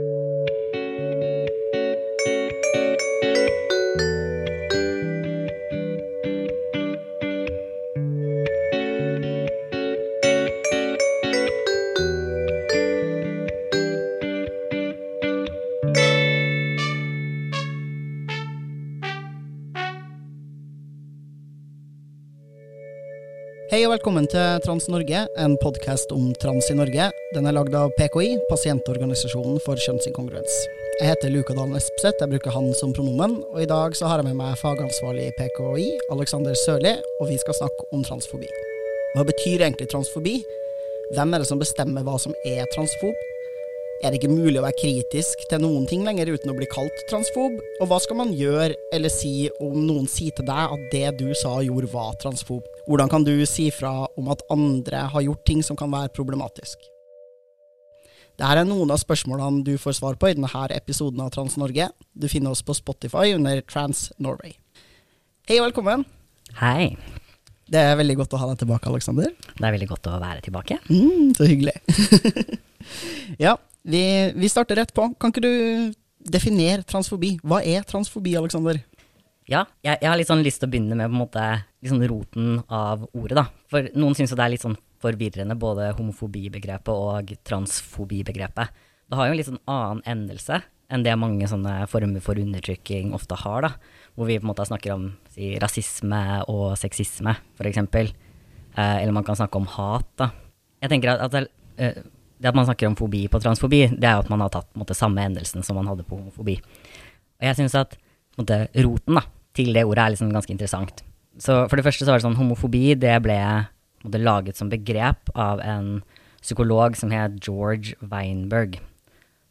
thank you Hei og velkommen til Trans Norge, en podkast om trans i Norge. Den er lagd av PKI, Pasientorganisasjonen for kjønnsinkongruens. Jeg heter Luka Dalen Espseth, jeg bruker han som pronomen, og i dag så har jeg med meg fagansvarlig i PKI, Alexander Sørli, og vi skal snakke om transfobi. Hva betyr egentlig transfobi? Hvem er det som bestemmer hva som er transfob? Er det ikke mulig å være kritisk til noen ting lenger uten å bli kalt transfob? Og hva skal man gjøre eller si om noen sier til deg at det du sa og gjorde var transfob? Hvordan kan du si fra om at andre har gjort ting som kan være problematisk? Dette er noen av spørsmålene du får svar på i denne episoden av Trans Norge. Du finner oss på Spotify under Trans Norway. Hei og velkommen. Hei. Det er veldig godt å ha deg tilbake, Aleksander. Det er veldig godt å være tilbake. Mm, så hyggelig. ja, vi, vi, starter rett på. Kan ikke du definere transfobi? Hva er transfobi, Aleksander? Ja, jeg, jeg, har litt sånn lyst til å begynne med på en måte liksom roten av ordet, da. For noen syns jo det er litt sånn forvirrende, både homofobibegrepet og transfobibegrepet. Det har jo en litt sånn annen endelse enn det mange sånne former for undertrykking ofte har, da. Hvor vi på en måte snakker om si, rasisme og sexisme, eksempel. Eh, eller man kan snakke om hat, da. Jeg tenker at, at det, eh, det, at man snakker om fobi på transfobi, det er jo at man har tatt måte, samme endelsen som man hadde på homofobi. Og jeg syns at måte, roten da, til det ordet er liksom ganske interessant. Så for det første så var det sånn homofobi, det ble måtte, laget som begrep av en psykolog som het George Weinberg.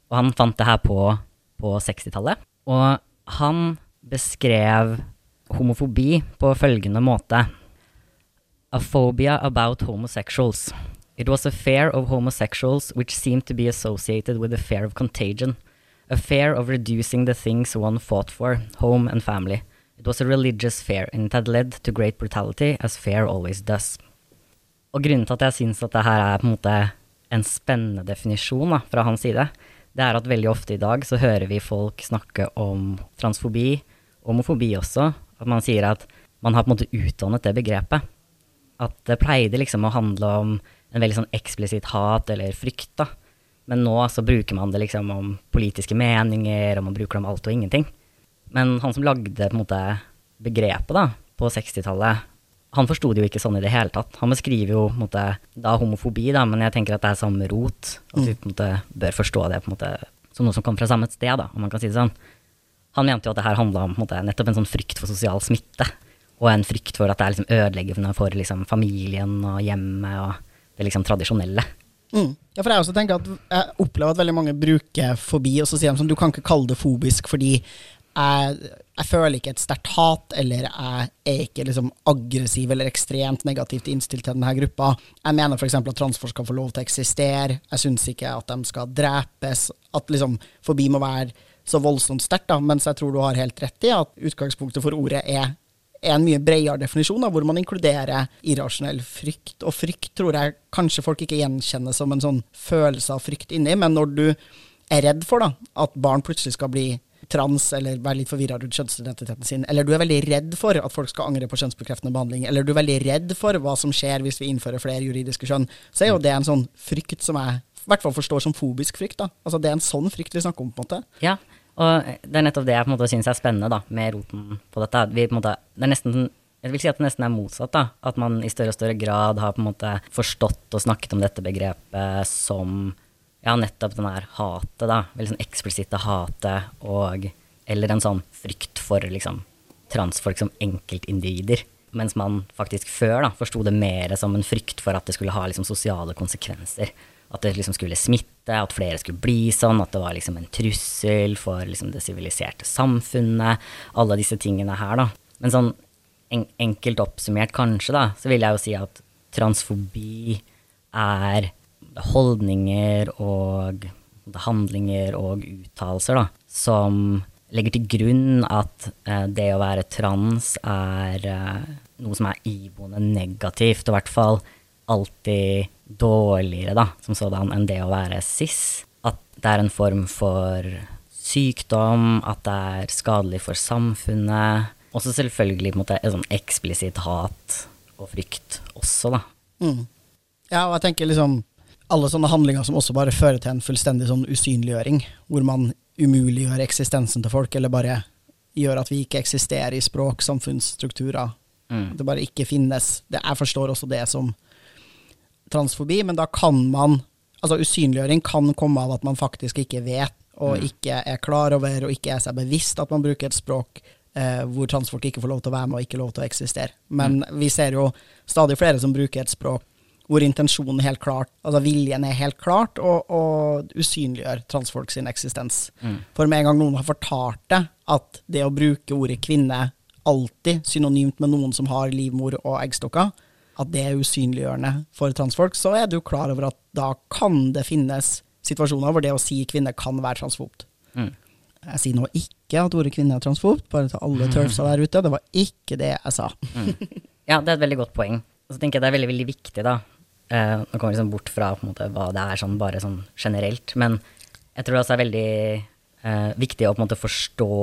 Og han fant det her på, på 60-tallet. Og han beskrev homofobi på følgende måte. A phobia about homosexuals. It was a fear of homosexuals which seemed to be associated with a fear of contagion. A fear of reducing the things one fought for, home and family. It was a religious fear, and it had led to great brutality, as fear always does. Og grunnen til at jeg syns at det her er på en måte en spennende definisjon da, fra hans side, det er at veldig ofte i dag så hører vi folk snakke om transfobi, homofobi også, at man sier at man har på en måte utdannet det begrepet. At det pleide liksom å handle om en veldig sånn eksplisitt hat eller frykt, da. Men nå så bruker man det liksom om politiske meninger, og man bruker det om alt og ingenting. Men han som lagde måte begrepet da, på 60-tallet, han forsto det jo ikke sånn i det hele tatt. Han beskriver jo måte, da homofobi, da, men jeg tenker at det er samme rot. At vi på en måte bør forstå det på en måte som noe som kommer fra samme sted, da, om man kan si det sånn. Han mente jo at det her handla om en måte, nettopp en sånn frykt for sosial smitte. Og en frykt for at det er liksom ødeleggende for liksom, familien og hjemmet og det liksom tradisjonelle. Mm. Ja, for jeg også tenker at jeg opplever at veldig mange bruker fobi, og så sier de sånn du kan ikke kalle det fobisk fordi jeg, jeg, føler ikke et sterkt hat, eller jeg er ikke liksom aggressiv eller ekstremt negativt innstilt til denne gruppa. Jeg mener f.eks. at transfolk skal få lov til å eksistere. Jeg syns ikke at de skal drepes. At liksom forbi må være så voldsomt sterkt, mens jeg tror du har helt rett i at utgangspunktet for ordet er, er en mye bredere definisjon, da, hvor man inkluderer irrasjonell frykt. Og frykt tror jeg kanskje folk ikke gjenkjenner som en sånn følelse av frykt inni, men når du er redd for da, at barn plutselig skal bli trans eller være litt forvirra rundt kjønnsidentiteten sin, eller du er veldig redd for at folk skal angre på kjønnsbekreftende behandling, eller du er veldig redd for hva som skjer hvis vi innfører flere juridiske kjønn, så er jo det en sånn frykt som jeg i hvert fall forstår som fobisk frykt. da. Altså Det er en sånn frykt vi snakker om. på en måte. Ja, og det er nettopp det jeg på en måte syns er spennende da, med roten på dette. Vi, på en måte, det er nesten jeg vil si at det nesten er motsatt. da, At man i større og større grad har på en måte forstått og snakket om dette begrepet som ja, nettopp den her hatet, da. Veldig sånn eksplisitte hatet og Eller en sånn frykt for liksom transfolk som enkeltindivider. Mens man faktisk før da forsto det mer som en frykt for at det skulle ha liksom sosiale konsekvenser. At det liksom skulle smitte, at flere skulle bli sånn, at det var liksom en trussel for liksom det siviliserte samfunnet. Alle disse tingene her, da. Men sånn en enkelt oppsummert, kanskje, da, så vil jeg jo si at transfobi er holdninger og handlinger og uttalelser som legger til grunn at eh, det å være trans er eh, noe som er iboende negativt, og i hvert fall alltid dårligere da, som sådan enn det å være cis. At det er en form for sykdom, at det er skadelig for samfunnet. Også selvfølgelig på en måte, et sånn eksplisitt hat og frykt også, da. Mm. Ja, og jeg tenker liksom alle sånne handlinger som også bare fører til en fullstendig sånn usynliggjøring, hvor man umuliggjør eksistensen til folk, eller bare gjør at vi ikke eksisterer i språk, samfunnsstrukturer. Mm. Det bare ikke finnes. Det, jeg forstår også det som transfobi, men da kan man Altså, usynliggjøring kan komme av at man faktisk ikke vet, og Mm. ikke er klar over, og ikke er seg bevisst at man bruker et språk eh, hvor transfolk ikke får lov til å være med og ikke lov til å eksistere. Men vi ser jo stadig flere som bruker et språk hvor intensjonen er helt klart, altså viljen er helt klart, og, og usynliggjør transfolk sin eksistens. Mm. For med en gang noen har fortalt det, at det å bruke ordet kvinne alltid synonymt med noen som har livmor og eggstokker, at det er usynliggjørende for transfolk, så er du klar over at da kan det finnes situasjoner hvor det å si kvinne kan være transfobt. Mm. Jeg sier nå ikke at ordet kvinne er transfobt, bare til alle turfsa der ute. Det var ikke det jeg sa. Ja, det er et veldig godt poeng. Og så tenker jeg det er veldig, veldig viktig, da. Eh, nå kommer vi liksom bort fra måte, hva det er sånn, bare sånn generelt, men jeg tror det også er veldig eh, viktig å på en måte forstå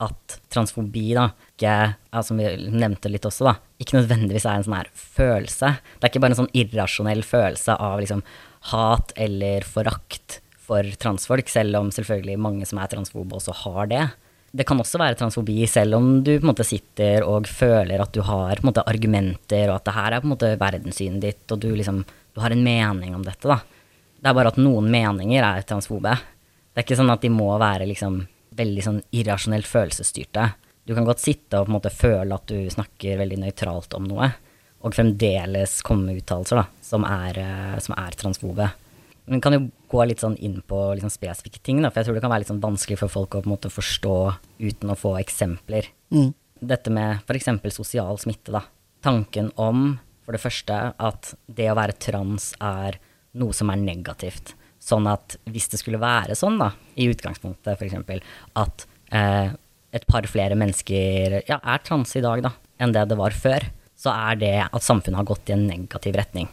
at transfobi, da, ikke, ja, som vi nevnte litt også, da, ikke nødvendigvis er en sånn her følelse. Det er ikke bare en sånn irrasjonell følelse av liksom hat eller forakt for transfolk, selv om selvfølgelig mange som er transfobe også har det. Det kan også være transfobi, selv om du på en måte sitter og føler at du har på en måte argumenter, og at det her er på en måte verdenssynet ditt, og du liksom du har en mening om dette, da. Det er bare at noen meninger er transfobe. Det er ikke sånn at de må være liksom veldig sånn irrasjonelt følelsesstyrte. Du kan godt sitte og på en måte føle at du snakker veldig nøytralt om noe, og fremdeles komme med uttalelser da, som er, eh, som er transfobe. Men kan jo gå litt sånn inn på liksom spesifikke ting, da, for jeg tror det kan være litt sånn vanskelig for folk å på en måte forstå uten å få eksempler. Mm. Dette med f.eks. sosial smitte, da. Tanken om, for det første, at det å være trans er noe som er negativt. Sånn at hvis det skulle være sånn, da, i utgangspunktet f.eks., at eh, et par flere mennesker ja, er trans i dag da, enn det det var før, så er det at samfunnet har gått i en negativ retning.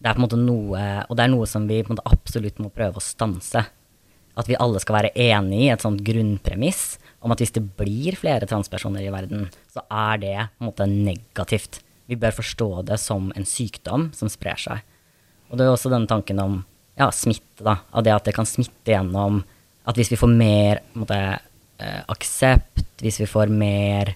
Det er på en måte noe, og det er noe som vi på en måte absolutt må prøve å stanse. At vi alle skal være enig i et sånt grunnpremiss om at hvis det blir flere transpersoner i verden, så er det på en måte negativt. Vi bør forstå det som en sykdom som sprer seg. Og det er også denne tanken om ja, smitte, da. Av det at det kan smitte gjennom at hvis vi får mer måte, eh, aksept, hvis vi får mer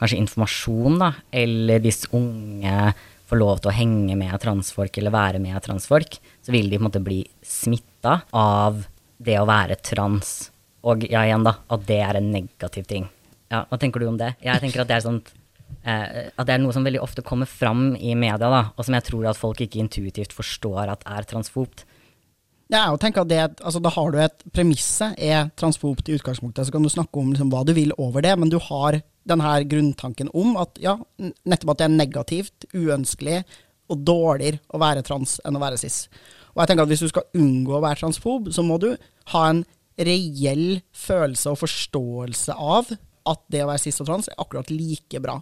kanskje informasjon, da, eller hvis unge får lov til å henge med transfolk eller være med transfolk, så vil de på en måte bli smitta av det å være trans. Og ja, igjen, da, at det er en negativ ting. Ja, hva tenker du om det? Jeg tenker at det er sånt eh, at det er noe som veldig ofte kommer fram i media, da, og som jeg tror at folk ikke intuitivt forstår at er transfobt. Ja, og tenk at det, altså, Da har du et Premisset er transfobt i utgangspunktet, så kan du snakke om liksom, hva du vil over det, men du har denne grunntanken om at ja, nettopp at det er negativt, uønskelig og dårligere å være trans enn å være cis. Og jeg tenker at Hvis du skal unngå å være transfob, så må du ha en reell følelse og forståelse av at det å være cis og trans er akkurat like bra.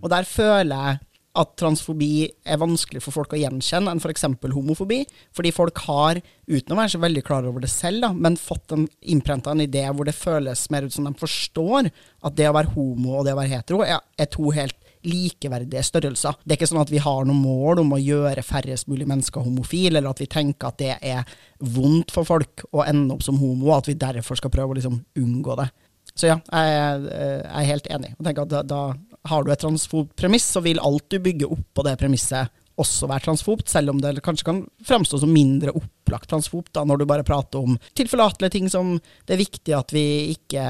Og der føler jeg at transfobi er vanskelig for folk å gjenkjenne enn f.eks. homofobi. Fordi folk har, uten å være så veldig klar over det selv, da, men fått en innprenta en idé hvor det føles mer ut som de forstår at det å være homo og det å være hetero er, er to helt likeverdige størrelser. Det er ikke sånn at vi har noe mål om å gjøre færrest mulig mennesker homofile, eller at vi tenker at det er vondt for folk å ende opp som homo, og at vi derfor skal prøve å liksom unngå det. Så ja, jeg er, jeg er helt enig. Jeg tenker at da, da har du et transfobt premiss, så vil alt du bygger opp på det premisset også være transfobt, selv om det kanskje kan framstå som mindre opplagt transfobt, da, når du bare prater om tilforlatelige ting som det er viktig at vi ikke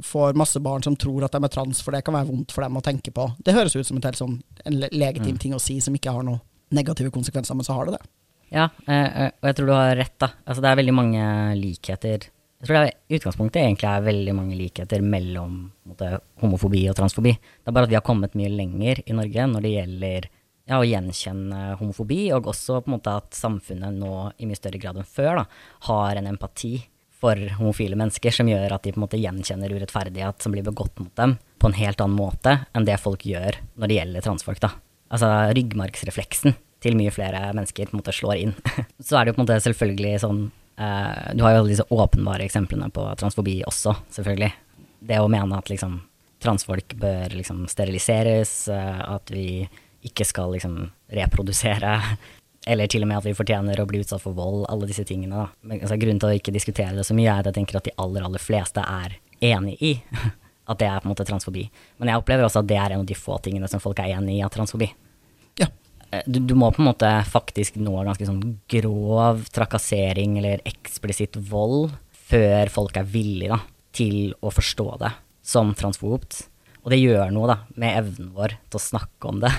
får masse barn som tror at de er trans, for det kan være vondt for dem å tenke på. Det høres ut som et helt sånn, en le- legitim ting å si som ikke har noen negative konsekvenser, men så har det det. Ja, eh, eh, og jeg tror du har rett, da. Altså, det er veldig mange likheter. Jeg tror det i utgangspunktet egentlig er veldig mange likheter mellom måte, homofobi og transfobi. Det er bare at vi har kommet mye lenger i Norge når det gjelder ja, å gjenkjenne homofobi, og også på en måte at samfunnet nå i mye større grad enn før da, har en empati for homofile mennesker som gjør at de på en måte gjenkjenner urettferdighet som blir begått mot dem, på en helt annen måte enn det folk gjør når det gjelder transfolk. da. Altså ryggmargsrefleksen til mye flere mennesker på en måte slår inn. Så er det jo på en måte selvfølgelig sånn Eh, du har jo alle disse åpenbare eksemplene på transfobi også, selvfølgelig. Det å mene at liksom transfolk bør liksom steriliseres, uh, at vi ikke skal liksom reprodusere, eller til og med at vi fortjener å bli utsatt for vold, alle disse tingene. Men, altså, grunnen til å ikke diskutere det så mye er at jeg tenker at de aller, aller fleste er enig i at det er på en måte transfobi. Men jeg opplever også at det er en av de få tingene som folk er enig i av transfobi. Eh, du, du, må på en måte faktisk nå ganske sånn grov trakassering eller eksplisitt vold før folk er villige da, til å forstå det som transfobt. Og det gjør noe da, med evnen vår til å snakke om det.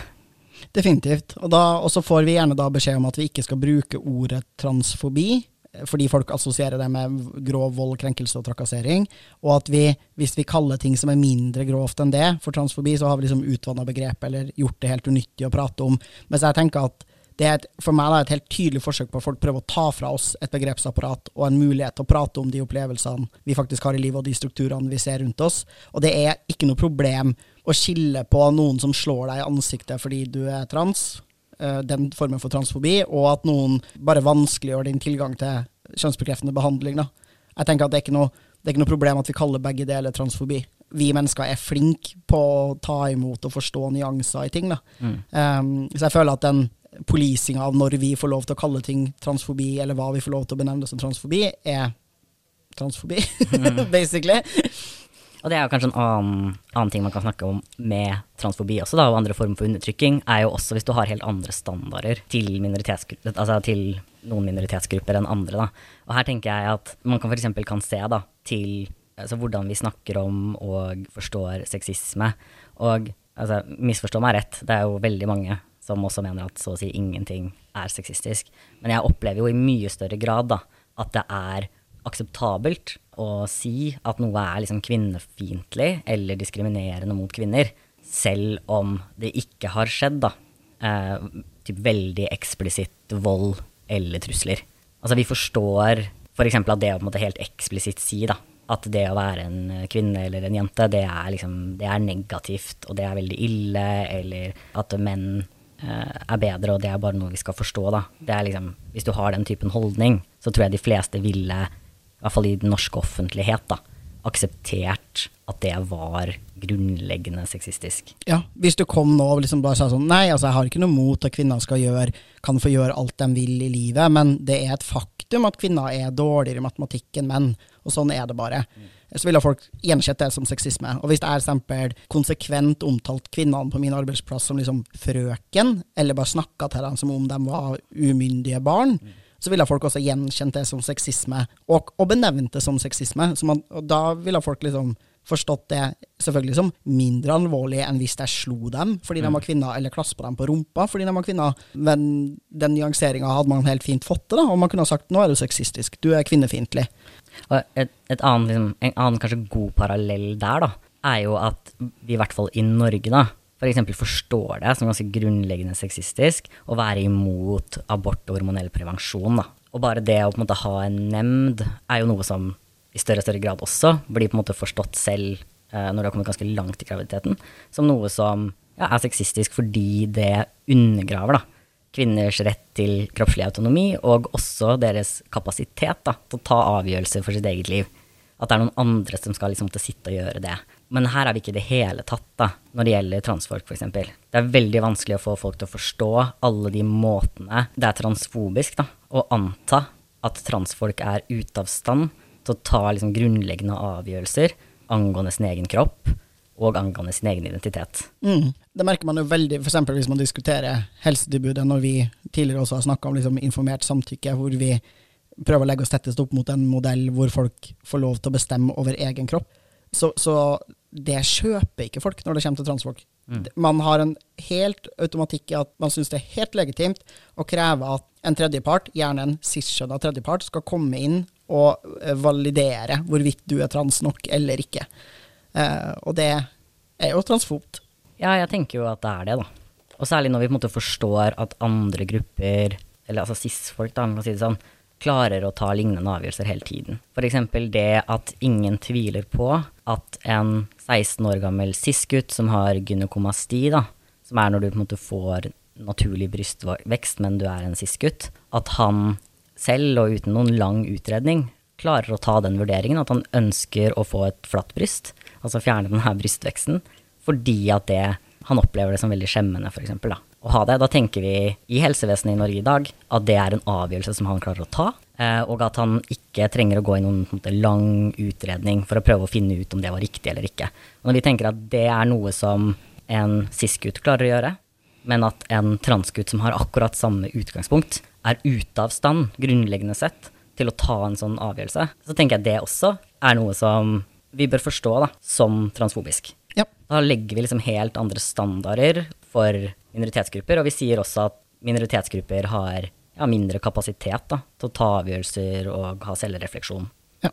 Definitivt. Og, så får vi gjerne da beskjed om at vi ikke skal bruke ordet transfobi, fordi folk assosierer det med grov vold, krenkelse og trakassering. Og at vi, hvis vi kaller ting som er mindre grovt enn det for transfobi, så har vi liksom utvanna begrepet eller gjort det helt unyttig å prate om. Mens jeg tenker at det er et, for meg er det et helt tydelig forsøk på at folk prøver å ta fra oss et begrepsapparat og en mulighet til å prate om de opplevelsene vi faktisk har i livet, og de strukturene vi ser rundt oss. Og det er ikke noe problem å skille på noen som slår deg i ansiktet fordi du er trans, den formen for transfobi, og at noen bare vanskeliggjør din tilgang til kjønnsbekreftende behandling. Da. Jeg tenker at det er ikke noe det er ikke noe problem at vi kaller begge deler transfobi. Vi mennesker er flinke på å ta imot og forstå nyanser i ting. Da. Mm. Um, så jeg føler at den polisinga av når vi får lov til å kalle ting transfobi, eller hva vi får lov til å benevne som transfobi, er transfobi, mm. basically. Og det er jo kanskje en annen, annen, ting man kan snakke om med transfobi også, da, og andre former for undertrykking, er jo også hvis du har helt andre standarder til, altså til noen minoritetsgrupper enn andre. Da. Og her tenker jeg at man kan f.eks. kan se da, til altså, hvordan vi snakker om og forstår sexisme. Og altså, misforstå meg rett, det er jo veldig mange som også mener at så å si ingenting er sexistisk. Men jeg opplever jo i mye større grad da, at det er akseptabelt å si at noe er liksom kvinnefiendtlig eller diskriminerende mot kvinner, selv om det ikke har skjedd, da. Eh, typ veldig eksplisitt vold eller trusler. Altså, vi forstår f.eks. For at det å på en måte helt eksplisitt si da, at det å være en kvinne eller en jente, det er, liksom, det er negativt, og det er veldig ille, eller at menn Eh, er bedre, og det er bare noe vi skal forstå, da. Det er liksom, hvis du har den typen holdning, så tror jeg de fleste ville, i hvert fall i den norske offentlighet, da, akseptert at det var grunnleggende sexistisk. Ja, hvis du kom nå og liksom bare sa sånn Nei, altså jeg har ikke noe mot at kvinner skal gjøre, kan få gjøre alt de vil i livet, men det er et faktum at kvinner er dårligere i matematikk enn menn, og sånn er det bare. Mm så ville folk gjenkjent det som sexisme. Og hvis jeg eksempel konsekvent omtalt kvinnene på min arbeidsplass som liksom frøken, eller bare snakka til dem som om de var umyndige barn, mm. Så ville folk også gjenkjent det som sexisme, og, og benevnt det som sexisme. Man, og da ville folk liksom forstått det selvfølgelig som mindre alvorlig enn hvis jeg slo dem fordi mm. de var kvinner, eller klaspa dem på rumpa fordi de var kvinner. Men den nyanseringa hadde man helt fint fått til, og man kunne ha sagt nå er du sexistisk, du er kvinnefiendtlig. Et, et annen, liksom, en annen kanskje god parallell der, da, er jo at vi i hvert fall i Norge, da, f.eks. For forstår det som ganske grunnleggende sexistisk å være imot abort og hormonell prevensjon. Da. Og bare det å på en måte ha en nemnd er jo noe som i større og større grad også blir på en måte forstått selv eh, når det har kommet ganske langt i graviditeten, som noe som ja, er sexistisk fordi det undergraver da, kvinners rett til kroppslig autonomi, og også deres kapasitet da, til å ta avgjørelser for sitt eget liv. At det er noen andre som skal liksom sitte og gjøre det. Men her er vi ikke i det hele tatt da, når det gjelder transfolk, f.eks. Det er veldig vanskelig å få folk til å forstå alle de måtene det er transfobisk da, å anta at transfolk er ute av stand til å ta liksom, grunnleggende avgjørelser angående sin egen kropp og angående sin egen identitet. Mm. Det merker man jo veldig, f.eks. hvis man diskuterer helsetilbudet, når vi tidligere også har snakka om liksom informert samtykke, hvor vi prøver å legge oss tettest opp mot en modell hvor folk får lov til å bestemme over egen kropp. Så, så det kjøper ikke folk når det kommer til transfolk. Mm. Man har en helt automatikk i at man syns det er helt legitimt å kreve at en tredjepart, gjerne en cis-skjønna tredjepart, skal komme inn og eh, validere hvorvidt du er trans nok eller ikke. Eh, og det er jo transfobt. Ja, jeg tenker jo at det er det, da. Og særlig når vi på en måte forstår at andre grupper, eller altså cis-folk, da, man kan si det sånn, klarer å ta lignende avgjørelser hele tiden. F.eks. det at ingen tviler på at en 16 år gammel cis-gutt som har gynekomasti, da, som er når du på en måte får naturlig brystvekst, men du er en cis-gutt, at han selv og uten noen lang utredning klarer å ta den vurderingen at han ønsker å få et flatt bryst, altså fjerne denne brystveksten, fordi at det, han opplever det som veldig skjemmende, f.eks. Å ha det. Da tenker vi i helsevesenet i Norge i dag at det er en avgjørelse som han klarer å ta, eh, og at han ikke trenger å gå i noen måte, lang utredning for å prøve å finne ut om det var riktig eller ikke. Og når vi tenker at det er noe som en cis-gutt klarer å gjøre, men at en transgutt som har akkurat samme utgangspunkt, er ute av stand, grunnleggende sett, til å ta en sånn avgjørelse, så tenker jeg det også er noe som vi bør forstå da, som transfobisk. Ja. Da legger vi liksom helt andre standarder for minoritetsgrupper, og vi sier også at minoritetsgrupper har ja, mindre kapasitet da, til å ta avgjørelser og ha selvrefleksjon. Ja.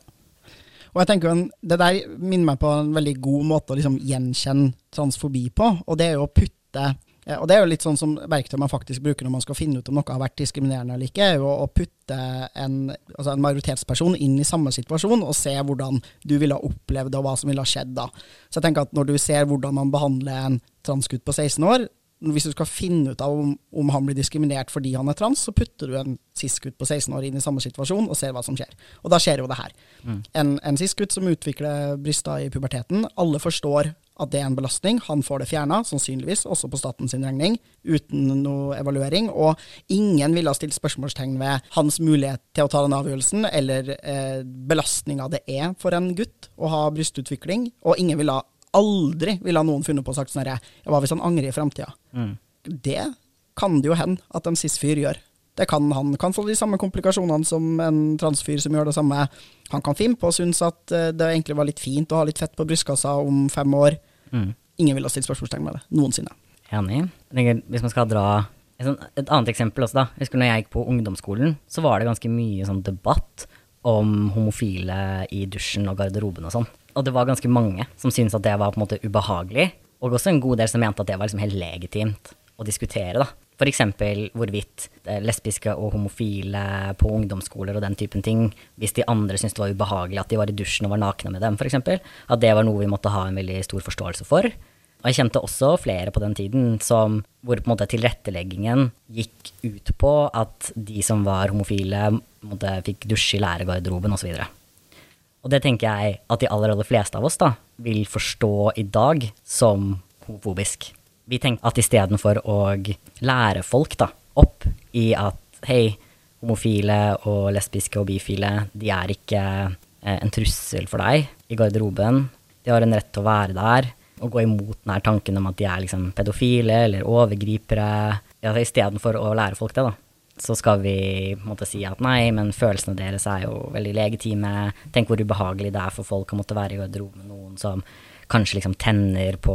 Og jeg tenker Det der minner meg på en veldig god måte å liksom gjenkjenne transfobi på, og det er jo å putte og det er jo litt sånn som verktøy man faktisk bruker når man skal finne ut om noe har vært diskriminerende eller ikke, er jo å putte en, altså en majoritetsperson inn i samme situasjon og se hvordan du ville ha opplevd det, og hva som ville ha skjedd da. Så jeg tenker at når du ser hvordan man behandler en transgutt på 16 år, hvis du skal finne ut av om, om, han blir diskriminert fordi han er trans, så putter du en cis-gutt på 16 år inn i samme situasjon og ser hva som skjer. Og da skjer jo det her. Mm. En, en cis-gutt som utvikler bryster i puberteten, alle forstår at det er en belastning. Han får det fjerna, sannsynligvis også på statens regning, uten noe evaluering. Og ingen ville ha stilt spørsmålstegn ved hans mulighet til å ta den avgjørelsen, eller eh, belastninga det er for en gutt å ha brystutvikling. Og ingen ville aldri ville noen funnet på å sagt sånn herre Hva hvis han angrer i framtida? Mm. Det kan det jo hende at en cis-fyr gjør. Det kan Han kan få de samme komplikasjonene som en transfyr som gjør det samme. Han kan finne på å synes at eh, det egentlig var litt fint å ha litt fett på brystkassa om fem år. Mm. Ingen ville ha stilt spørsmålstegn med det. Noensinne. Enig. Hvis man skal dra et, et annet eksempel også, da. Jeg husker når jeg gikk på ungdomsskolen, så var det ganske mye sånn debatt om homofile i dusjen og garderoben og sånn. Og det var ganske mange som syntes at det var på en måte ubehagelig, og også en god del som mente at det var liksom helt legitimt å diskutere, da. F.eks. hvorvidt lesbiske og homofile på ungdomsskoler og den typen ting, hvis de andre syntes det var ubehagelig at de var i dusjen og var nakne med dem, f.eks., at det var noe vi måtte ha en veldig stor forståelse for. Og jeg kjente også flere på den tiden som, hvor på en måte tilretteleggingen gikk ut på at de som var homofile, måte, fikk dusje i lærergarderoben osv. Og, det tenker jeg at de aller, aller fleste av oss da, vil forstå i dag som homofobisk vi tenker at istedenfor å lære folk da, opp i at hei, homofile og lesbiske og bifile, de er ikke eh, en trussel for deg i garderoben. De har en rett til å være der. Og gå imot denne tanken om at de er liksom pedofile eller overgripere. Ja, Istedenfor å lære folk det, da, så skal vi måtte si at nei, men følelsene deres er jo veldig legitime. Tenk hvor ubehagelig det er for folk å måtte være i garderoben med noen som kanskje liksom tenner på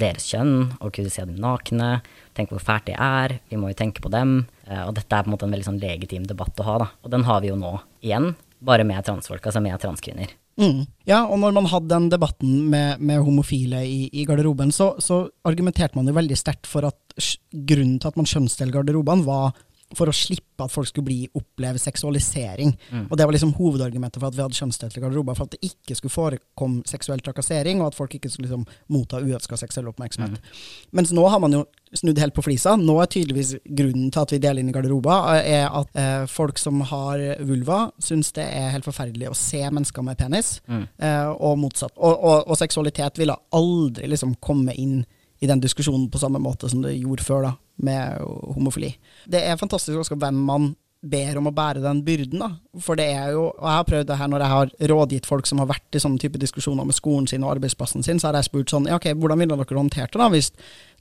deres kjønn, og kunne se dem nakne. Tenk hvor fælt det er. Vi må jo tenke på dem. Eh, og dette er på en måte en veldig sånn legitim debatt å ha, da. Og den har vi jo nå igjen, bare med transfolk, altså med transkvinner. Mm. Ja, og når man hadde den debatten med, med homofile i, i garderoben, så, så, argumenterte man jo veldig sterkt for at grunnen til at man kjønnsdelte garderobene, var for å slippe at folk skulle bli oppleve seksualisering. Mm. Og Det var liksom hovedargumentet for at vi hadde kjønnsdelte garderober. For at det ikke skulle forekomme seksuell trakassering, og at folk ikke skulle liksom motta uønska seksuell oppmerksomhet. Mm. Mens nå har man jo snudd helt på flisa. Nå er tydeligvis grunnen til at vi deler inn i garderober, eh, er at eh, folk som har vulva, syns det er helt forferdelig å se mennesker med penis, mm. eh, og motsatt. Og, og, og seksualitet ville aldri liksom komme inn i den diskusjonen på samme måte som det gjorde før, da, med homofili. Det er fantastisk også hvem man ber om å bære den byrden, da. For det er jo, og jeg har prøvd det her når jeg har rådgitt folk som har vært i sånne type diskusjoner med skolen sin og arbeidsplassen sin, så har jeg spurt sånn, ja ok, hvordan ville dere håndtert det da, hvis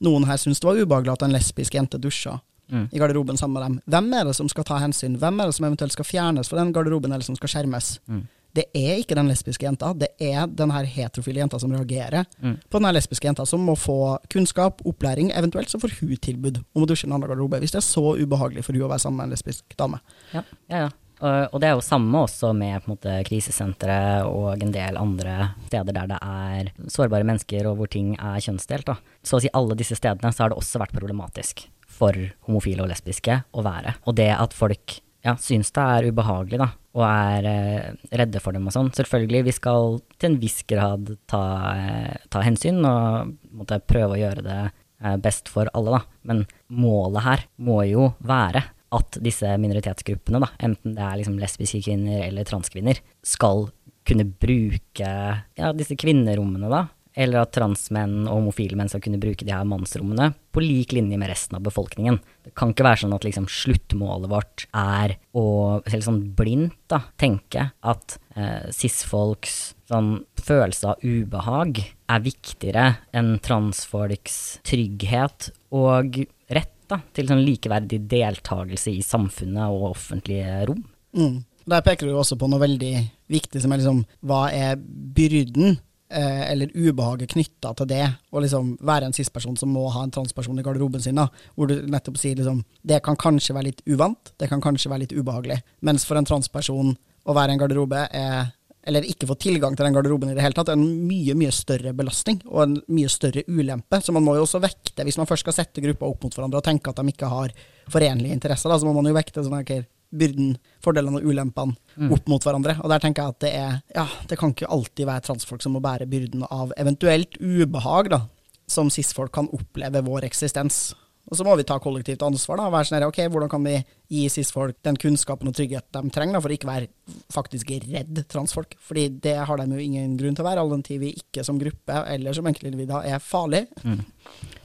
noen her syntes det var ubehagelig at en lesbisk jente dusja mm. i garderoben sammen med dem? Hvem er det som skal ta hensyn? Hvem er det som eventuelt skal fjernes fra den garderoben, eller som skal skjermes? Mm det er ikke den lesbiske jenta, det er den her heterofile jenta som reagerer mm. på den her lesbiske jenta, som må få kunnskap, opplæring, eventuelt så får hun tilbud om å dusje i en annen garderobe, hvis det er så ubehagelig for hun å være sammen med en lesbisk dame. Ja, ja, ja. Og, det er jo samme også med måte, krisesenteret og en del andre steder der det er sårbare mennesker, og hvor ting er kjønnsdelt. Da. Så å si alle disse stedene så har det også vært problematisk for homofile og lesbiske å være. Og det at folk ja, syns det er ubehagelig, da, og er eh, redde for dem og sånn. Selvfølgelig, vi skal til en viss grad ta, eh, ta hensyn og måtte prøve å gjøre det eh, best for alle, da. Men målet her må jo være at disse minoritetsgruppene, da, enten det er liksom lesbiske kvinner eller transkvinner, skal kunne bruke ja, disse kvinnerommene, da, eller at transmenn og homofile menn skal kunne bruke de her mannsrommene på lik linje med resten av befolkningen. Det kan ikke være sånn at liksom sluttmålet vårt er å helt sånn blindt da, tenke at eh, cis-folks sånn følelse av ubehag er viktigere enn transfolks trygghet og rett da, til sånn likeverdig deltakelse i samfunnet og offentlige rom. Mm. Der peker du også på noe veldig viktig, som er liksom hva er byrden eh, eller ubehaget knytta til det å liksom være en cis-person som må ha en transperson i garderoben sin. da, Hvor du nettopp sier liksom det kan kanskje være litt uvant, det kan kanskje være litt ubehagelig. Mens for en transperson å være i en garderobe er eller ikke få tilgang til den garderoben i det hele tatt, er en mye mye større belastning og en mye større ulempe. Så man må jo også vekte, hvis man først skal sette grupper opp mot hverandre og tenke at de ikke har forenlige interesser, da, så må man jo vekte sånn okay, byrden, fordelene og ulempene mm. opp mot hverandre. Og der tenker jeg at det er Ja, det kan ikke alltid være transfolk som må bære byrden av eventuelt ubehag, da, som cis-folk kan oppleve vår eksistens. Og så må vi ta kollektivt ansvar. da, være sånn ok, Hvordan kan vi gi cis-folk den kunnskapen og trygghet de trenger da, for å ikke være faktisk redd transfolk? Fordi det har de jo ingen grunn til å være, all den tid vi ikke som gruppe eller som enkeltindivider er farlig. Mm.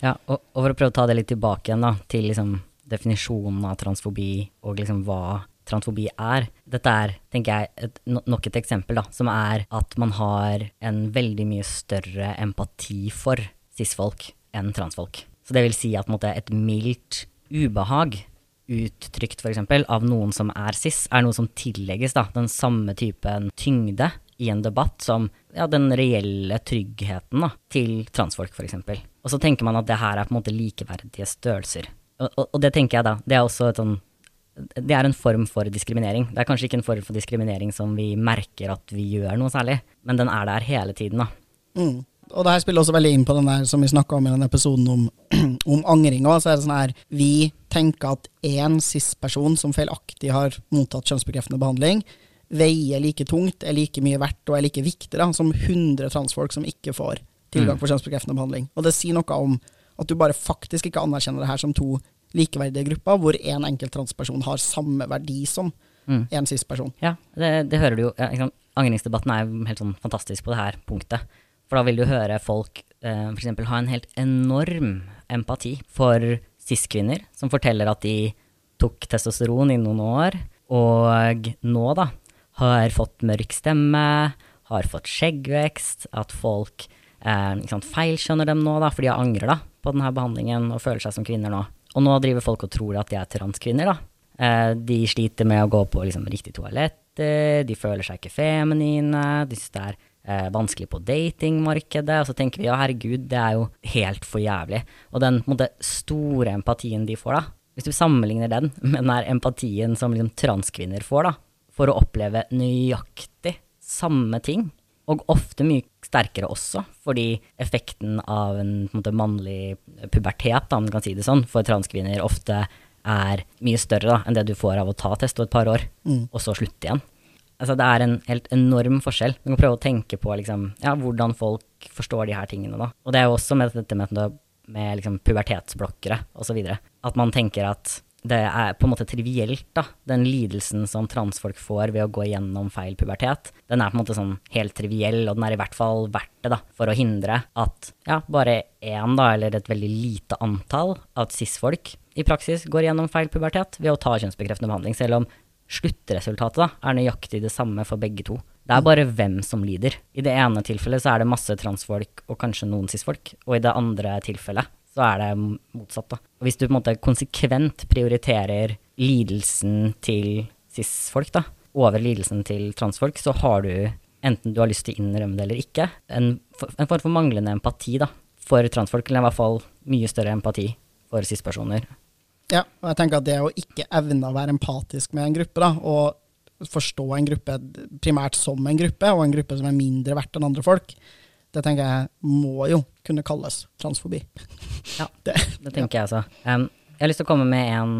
Ja, og, og, for å prøve å ta det litt tilbake igjen da, til liksom definisjonen av transfobi og liksom hva transfobi er. Dette er, tenker jeg, et, nok et eksempel, da, som er at man har en veldig mye større empati for cis-folk enn transfolk. Så det vil si at måte, et mildt ubehag uttrykt f.eks. av noen som er cis, er noe som tillegges da, den samme typen tyngde i en debatt som ja, den reelle tryggheten da, til transfolk, f.eks. Og så tenker man at det her er på en måte likeverdige størrelser. Og, og, det tenker jeg da, det er også et sånn det er en form for diskriminering. Det er kanskje ikke en form for diskriminering som vi merker at vi gjør noe særlig, men den er der hele tiden, da. Mm. Og det her spiller også veldig inn på den der som vi snakka om i den episoden om, om angring. Så er det sånn her Vi tenker at én cis-person som feilaktig har mottatt kjønnsbekreftende behandling, veier like tungt, er like mye verdt og er like viktig da, som 100 transfolk som ikke får tilgang på mm. kjønnsbekreftende behandling. Og det sier noe om at du bare faktisk ikke anerkjenner det her som to likeverdige grupper, hvor én en enkelt transperson har samme verdi som mm. en cis-person. Ja, det, det, hører du jo. Ja, Angringsdebatten er jo helt sånn fantastisk på det her punktet. For da vil du høre folk eh, f.eks. ha en helt enorm empati for cis-kvinner, som forteller at de tok testosteron i noen år, og nå, da, har fått mørk stemme, har fått skjeggvekst, at folk eh, feilskjønner dem nå, da, for de angrer da, på denne behandlingen og føler seg som kvinner nå. Og nå driver folk og tror at de er transkvinner, da. Eh, de sliter med å gå på liksom, riktig toaletter, de føler seg ikke feminine, de syns det er eh, vanskelig på datingmarkedet. Og så tenker vi ja, herregud, det er jo helt for jævlig. Og den måte, store empatien de får, da, hvis du sammenligner den med den her empatien som liksom, transkvinner får, da, for å oppleve nøyaktig samme ting, og ofte mye sterkere også, fordi effekten av en, en måte, mannlig pubertet, om du kan si det sånn, for transkvinner ofte er mye større da, enn det du får av å ta test et par år, mm. og så slutte igjen. Altså, det er en helt enorm forskjell. Du kan prøve å tenke på liksom, ja, hvordan folk forstår de her tingene. Da. Og det er jo også med dette med, med liksom, pubertetsblokkere osv. At man tenker at det er på en måte trivielt, da. Den lidelsen som transfolk får ved å gå gjennom feil pubertet, den er på en måte sånn helt triviell, og den er i hvert fall verdt det, da, for å hindre at ja, bare én, da, eller et veldig lite antall av cis-folk i praksis går gjennom feil pubertet ved å ta kjønnsbekreftende behandling, selv om sluttresultatet da er nøyaktig det samme for begge to. Det er bare hvem som lider. I det ene tilfellet så er det masse transfolk og kanskje noen cis-folk, og i det andre tilfellet så er det motsatt. da. Hvis du på en måte konsekvent prioriterer lidelsen til cis-folk over lidelsen til transfolk, så har du, enten du har lyst til å innrømme det eller ikke, en, en form for manglende empati da, for transfolk, eller i hvert fall mye større empati for cis-personer. Ja, og jeg tenker at det å ikke evne å være empatisk med en gruppe, da, og forstå en gruppe primært som en gruppe, og en gruppe som er mindre verdt enn andre folk, det tenker jeg må jo kunne kalles transfobi. Ja, det, det tenker ja. jeg også. Um, jeg har lyst til å komme med en,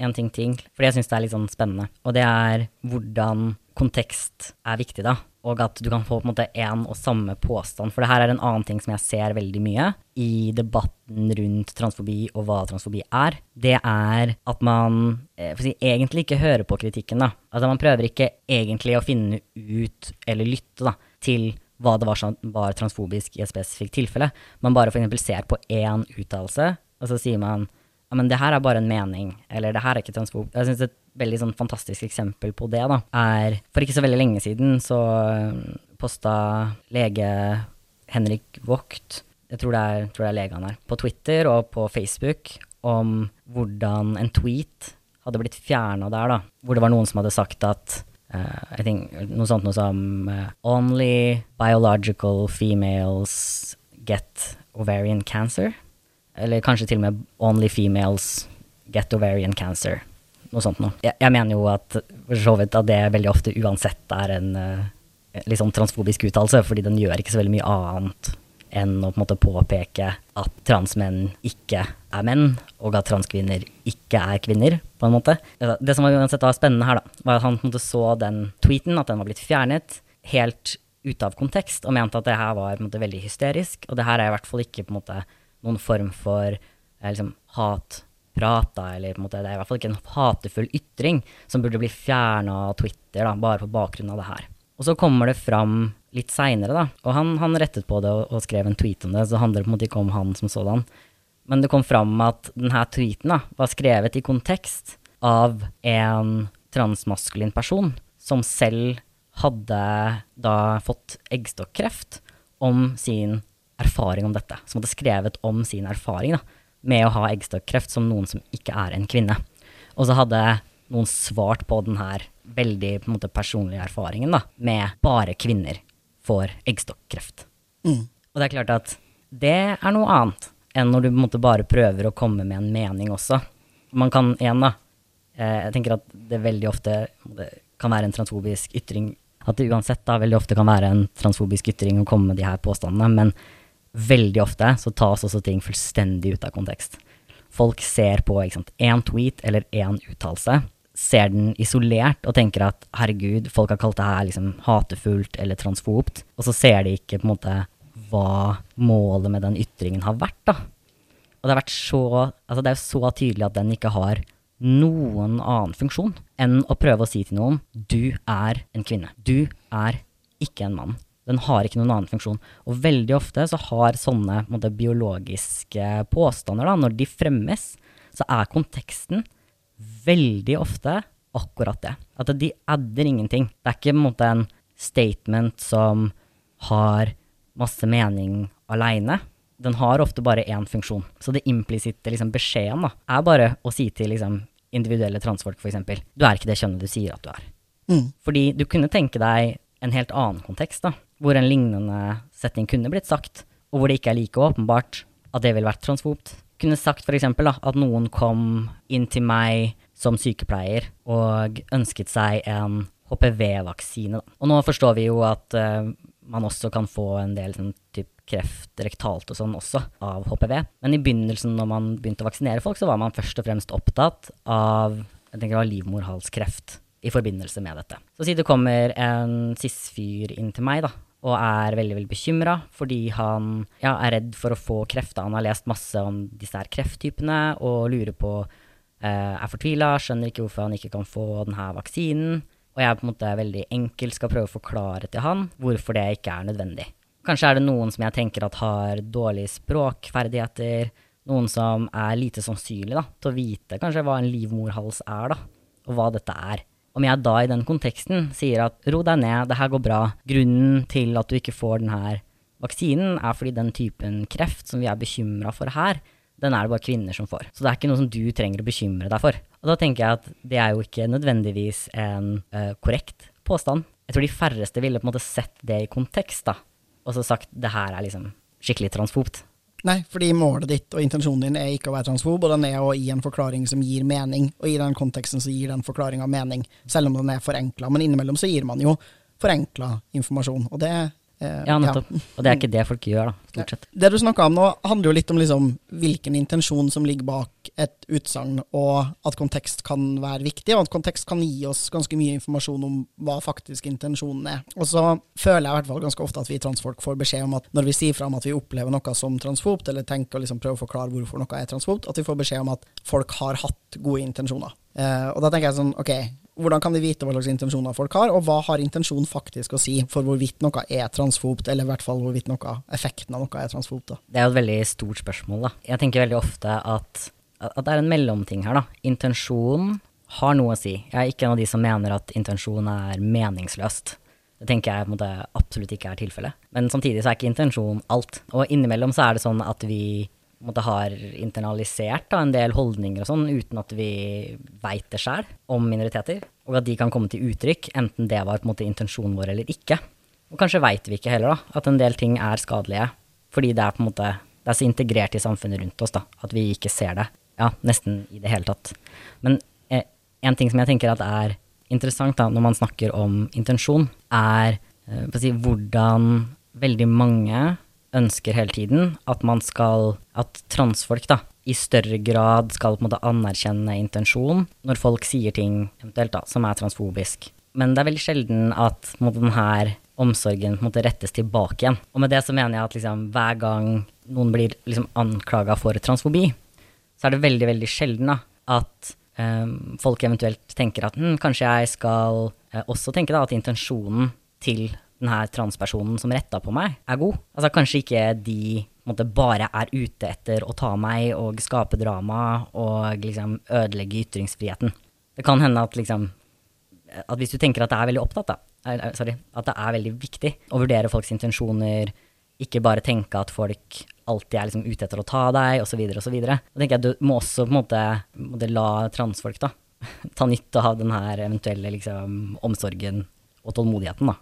en ting til, fordi jeg syns det er litt sånn spennende. Og det er hvordan kontekst er viktig, da. og at du kan få på en måte én og samme påstand. For det her er en annen ting som jeg ser veldig mye i debatten rundt transfobi og hva transfobi er. Det er at man eh, si, egentlig ikke hører på kritikken. da. Altså Man prøver ikke egentlig å finne ut eller lytte da, til hva det var som var transfobisk i et spesifikt tilfelle. Man bare f.eks. ser på én uttalelse, og så sier man ja, men det her er bare en mening, eller det her er ikke transfob. Jeg synes et veldig sånn fantastisk eksempel på det, da, er For ikke så veldig lenge siden så øh, posta lege Henrik Vogt, jeg tror det er, tror det er lege han er, på Twitter og på Facebook om hvordan en tweet hadde blitt fjerna der, da. Hvor det var noen som hadde sagt at uh, I think, noe sånt noe som uh, Only biological females get ovarian cancer. Eller kanskje til og med Only females get ovarian cancer. Noe sånt noe. Jeg, jeg mener jo at, at det veldig ofte uansett er en uh, litt sånn transfobisk uttalelse, fordi den gjør ikke så veldig mye annet enn å på en måte påpeke at transmenn ikke er menn, og at transkvinner ikke er kvinner, på en måte. Det som var uansett var spennende her, da, var at han på en måte så den tweeten, at den var blitt fjernet, helt ute av kontekst, og mente at det her var på en måte veldig hysterisk. Og det her er i hvert fall ikke på en måte noen form for eh, liksom, hatprat, da, eller på en måte, det er i hvert fall ikke en hatefull ytring som burde bli fjerna av Twitter, da, bare på bakgrunn av det her. Og så kommer det fram litt seinere, da, og han, han, rettet på det og, og, skrev en tweet om det, så det handler på en måte ikke om han som sådan. Men det kom fram at denne tweeten da, var skrevet i kontekst av en transmaskulin person som selv hadde da fått eggstokkreft om sin erfaring om dette. Som hadde skrevet om sin erfaring da, med å ha eggstokkreft som noen som ikke er en kvinne. Og så hadde noen svart på den her veldig på måte, personlige erfaringen da, med bare kvinner får eggstokkreft. Mm. Og det er klart at det er noe annet enn når du på en måte bare prøver å komme med en mening også. Man kan igjen, da eh, Jeg tenker at det veldig ofte kan være en transfobisk ytring. At det uansett da veldig ofte kan være en transfobisk ytring å komme med de her påstandene. Men veldig ofte så tas også ting fullstendig ut av kontekst. Folk ser på én tweet eller én uttalelse, ser den isolert og tenker at herregud, folk har kalt det her liksom hatefullt eller transfobt, og så ser de ikke på en måte hva målet med den ytringen har vært, da. Og det har vært så Altså, det er jo så tydelig at den ikke har noen annen funksjon enn å prøve å si til noen du er en kvinne. Du er ikke en mann. Den har ikke noen annen funksjon. Og veldig ofte så har sånne måte, biologiske påstander, da, når de fremmes, så er konteksten veldig ofte akkurat det. At de adder ingenting. Det er ikke på en måte en statement som har masse mening aleine. Den har ofte bare én funksjon. Så det implisitte liksom, beskjeden da, er bare å si til liksom, individuelle transfolk f.eks. Du er ikke det kjønnet du sier at du er. Mm. Fordi du kunne tenke deg en helt annen kontekst, da, hvor en lignende setning kunne blitt sagt, og hvor det ikke er like åpenbart at det ville vært transfobt. Kunne sagt f.eks. at noen kom inn til meg som sykepleier og ønsket seg en HPV-vaksine. Og nå forstår vi jo at uh, man også kan få en del sånn typ kreft rektalt og sånn også av HPV. Men i begynnelsen, når man begynte å vaksinere folk, så var man først og fremst opptatt av jeg tenker det var livmorhalskreft i forbindelse med dette. Så si det kommer en cis-fyr inn til meg da, og er veldig veldig bekymra fordi han ja, er redd for å få kreft. Han har lest masse om disse her krefttypene og lurer på Er fortvila, skjønner ikke hvorfor han ikke kan få denne vaksinen. Og jeg på en måte veldig enkelt skal prøve å forklare til han hvorfor det ikke er nødvendig. Kanskje er det noen som jeg tenker at har dårlige språkferdigheter. Noen som er lite sannsynlig da, til å vite kanskje hva en livmorhals er, da, og hva dette er. Om jeg da i den konteksten sier at ro deg ned, det her går bra, grunnen til at du ikke får denne vaksinen er fordi den typen kreft som vi er bekymra for her, den er det bare kvinner som får. Så det er ikke noe som du trenger å bekymre deg for. Og da tenker jeg at det er jo ikke nødvendigvis en uh, korrekt påstand. Jeg tror de færreste ville på en måte sett det i kontekst, da, og så sagt det her er liksom skikkelig transfobt. Nei, fordi målet ditt og intensjonen din er ikke å være transfob, og den er å gi en forklaring som gir mening, og i den konteksten så gir den forklaringa mening, selv om den er forenkla. Men innimellom så gir man jo forenkla informasjon, og det Ja, nettopp. Og det er ikke det folk gjør, da, stort sett. Det du snakka om nå, handler jo litt om liksom hvilken intensjon som ligger bak et utsagn, og at kontekst kan være viktig, og at kontekst kan gi oss ganske mye informasjon om hva faktisk intensjonen er. Og så føler jeg i hvert fall ganske ofte at vi transfolk får beskjed om at når vi sier fra om at vi opplever noe som transfobt, eller tenker å liksom prøve å forklare hvorfor noe er transfobt, at vi får beskjed om at folk har hatt gode intensjoner. Eh, og da tenker jeg sånn, ok, hvordan kan de vite hva slags intensjoner folk har, og hva har intensjon faktisk å si for hvorvidt noe er transfobt, eller i hvert fall hvorvidt noe, effekten av noe er transfobt? da. Det er jo et veldig stort spørsmål, da. Jeg tenker veldig ofte at, at det er en mellomting her, da. Intensjon har noe å si. Jeg er ikke en av de som mener at intensjon er meningsløst. Det tenker jeg på en måte absolutt ikke er tilfellet. Men samtidig så er ikke intensjon alt. Og innimellom så er det sånn at vi måte har internalisert da, en del holdninger og sånn, uten at vi veit det sjøl om minoriteter. Og at de kan komme til uttrykk, enten det var på en måte intensjonen vår eller ikke. Og kanskje veit vi ikke heller da, at en del ting er skadelige, fordi det er på en måte det er så integrert i samfunnet rundt oss da, at vi ikke ser det. Ja, nesten i det hele tatt. Men eh, en ting som jeg tenker at er interessant da, når man snakker om intensjon, er eh, si, hvordan veldig mange ønsker hele tiden at man skal At transfolk da, i større grad skal på en måte anerkjenne intensjon når folk sier ting eventuelt da, som er transfobisk. Men det er veldig sjelden at på en måte, denne omsorgen måte rettes tilbake igjen. Og med det så mener jeg at liksom, hver gang noen blir liksom, anklaga for transfobi, så er det veldig, veldig sjelden da, at um, folk eventuelt tenker at hm, kanskje jeg skal eh, også tenke da, at intensjonen til denne transpersonen som retta på meg, er god. Altså kanskje ikke de måte, bare er ute etter å ta meg og skape drama og liksom ødelegge ytringsfriheten. Det kan hende at liksom at hvis du tenker at det er veldig opptatt, da, er- sorry, at det er veldig viktig å vurdere folks intensjoner, ikke bare tenke at folk alltid er liksom ute etter å ta deg, osv., osv. Da tenker jeg at du må også på en måte, måtte la transfolk da, ta nytte av den her eventuelle liksom, omsorgen og tålmodigheten. da.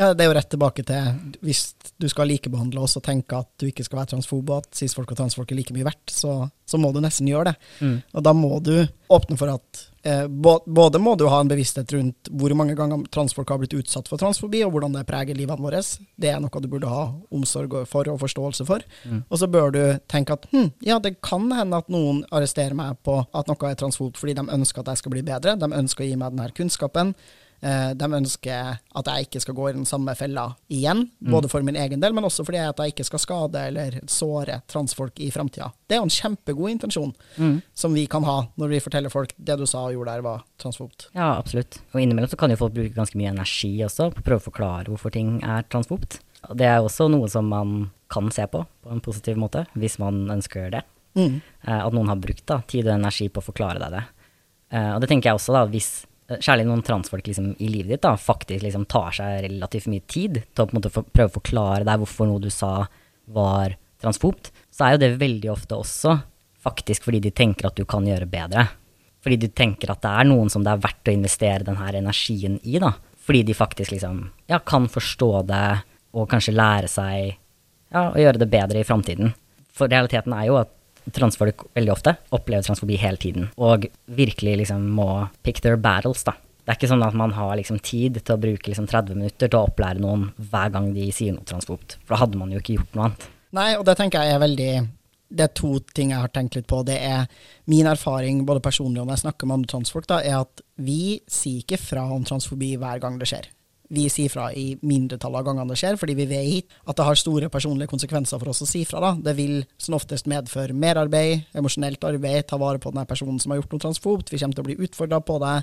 Ja, Det er jo rett tilbake til hvis du skal likebehandle oss og tenke at du ikke skal være transfob, og at cis-folk og transfolk er like mye verdt, så, så må du nesten gjøre det. Mm. Og da må du åpne for at eh, Både må du ha en bevissthet rundt hvor mange ganger transfolk har blitt utsatt for transfobi, og hvordan det preger livene våre. Det er noe du burde ha omsorg for og forståelse for. Mm. Og så bør du tenke at hm, ja, det kan hende at noen arresterer meg på at noe er transfob fordi de ønsker at jeg skal bli bedre. De ønsker å gi meg denne kunnskapen. Eh, De ønsker at jeg ikke skal gå i den samme fella igjen, både for min egen del, men også fordi at jeg ikke skal skade eller såre transfolk i framtida. Det er jo en kjempegod intensjon Mm. som vi kan ha når vi forteller folk det du sa og gjorde der, var transfobt. Ja, absolutt. Og innimellom så kan jo folk bruke ganske mye energi også på å prøve å forklare hvorfor ting er transfobt. Det er også noe som man kan se på på en positiv måte, hvis man ønsker det. Mm. Eh, at noen har brukt da, tid og energi på å forklare deg det. Eh, og det tenker jeg også, da, hvis særlig noen transfolk liksom, i livet ditt da, faktisk liksom, tar seg relativt mye tid til å på en måte for, prøve å forklare deg hvorfor noe du sa var transfobt, så er jo det veldig ofte også faktisk fordi de tenker at du kan gjøre bedre. Fordi du tenker at det er noen som det er verdt å investere den her energien i, da. Fordi de faktisk liksom, ja, kan forstå det og kanskje lære seg ja, å gjøre det bedre i framtiden. For realiteten er jo at transfolk veldig ofte opplever transfobi hele tiden, og virkelig liksom må pick their battles, da. Det er ikke sånn at man har liksom tid til å bruke liksom 30 minutter til å opplære noen hver gang de sier noe transfobt, for da hadde man jo ikke gjort noe annet. Nei, og det tenker jeg er veldig Det er to ting jeg har tenkt litt på. Det er min erfaring, både personlig og når jeg snakker med andre transfolk, da, er at vi sier ikke fra om transfobi hver gang det skjer. Vi sier fra i mindretall av gangene det skjer, fordi vi vet at det har store personlige konsekvenser for oss å si fra. da. Det vil som oftest medføre merarbeid, emosjonelt arbeid, ta vare på den personen som har gjort noe transfobt. Vi kommer til å bli utfordra på det.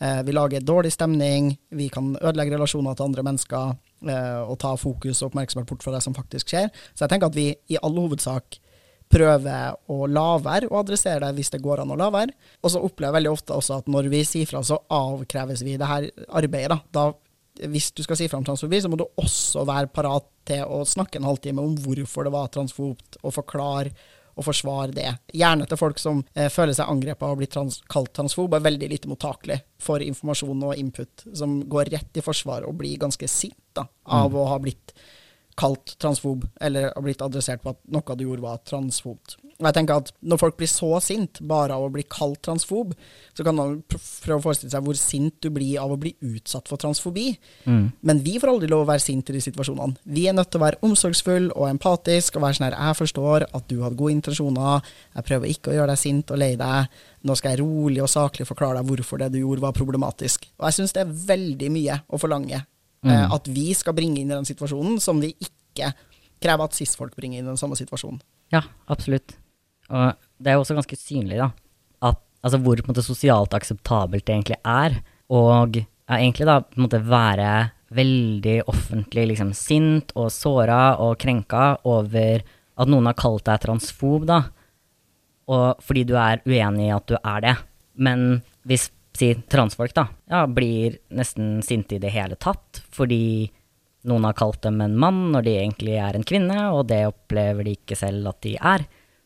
Eh, vi lager dårlig stemning. Vi kan ødelegge relasjoner til andre mennesker eh, og ta fokus og oppmerksomhet bort fra det som faktisk skjer. Så jeg tenker at vi i all hovedsak prøver å la være å adressere det hvis det går an å la være. Og så opplever jeg veldig ofte også at når vi sier fra, så avkreves vi det her arbeidet. da. da hvis du skal si fra om transfobi, så må du også være parat til å snakke en halvtime om hvorfor det var transfobt, og forklare og forsvare det. Gjerne til folk som eh, føler seg angrepet og blir trans kalt transfob, er veldig lite mottakelig for informasjon og input, som går rett i forsvar og blir ganske sint da, av å ha blitt kalt transfob, eller har blitt adressert på at noe du gjorde var transfobt. Og jeg tenker at Når folk blir så sint bare av å bli kalt transfob, så kan man prøve å forestille seg hvor sint du blir av å bli utsatt for transfobi. Men vi får aldri lov å være sint i de situasjonene. Vi er nødt til å være omsorgsfull og empatisk og være sånn her Jeg forstår at du hadde gode intensjoner, jeg prøver ikke å gjøre deg sint og lei deg. Nå skal jeg rolig og saklig forklare deg hvorfor det du gjorde, var problematisk. Og jeg syns det er veldig mye å forlange. Eh, at vi skal bringe inn i den situasjonen som vi ikke krever at cis-folk bringer inn i den samme situasjonen. Ja, absolutt. Og det er jo også ganske synlig, da, at, altså hvor på en måte, sosialt akseptabelt det egentlig er. Og ja, egentlig da på en måte være veldig offentlig liksom sint og såra og krenka over at noen har kalt deg transfob, da. Og fordi du er uenig i at du er det. Men hvis si transfolk da, ja, blir nesten sinte i det hele tatt fordi noen har kalt dem en mann når de egentlig er en kvinne, og det opplever de ikke selv at de er,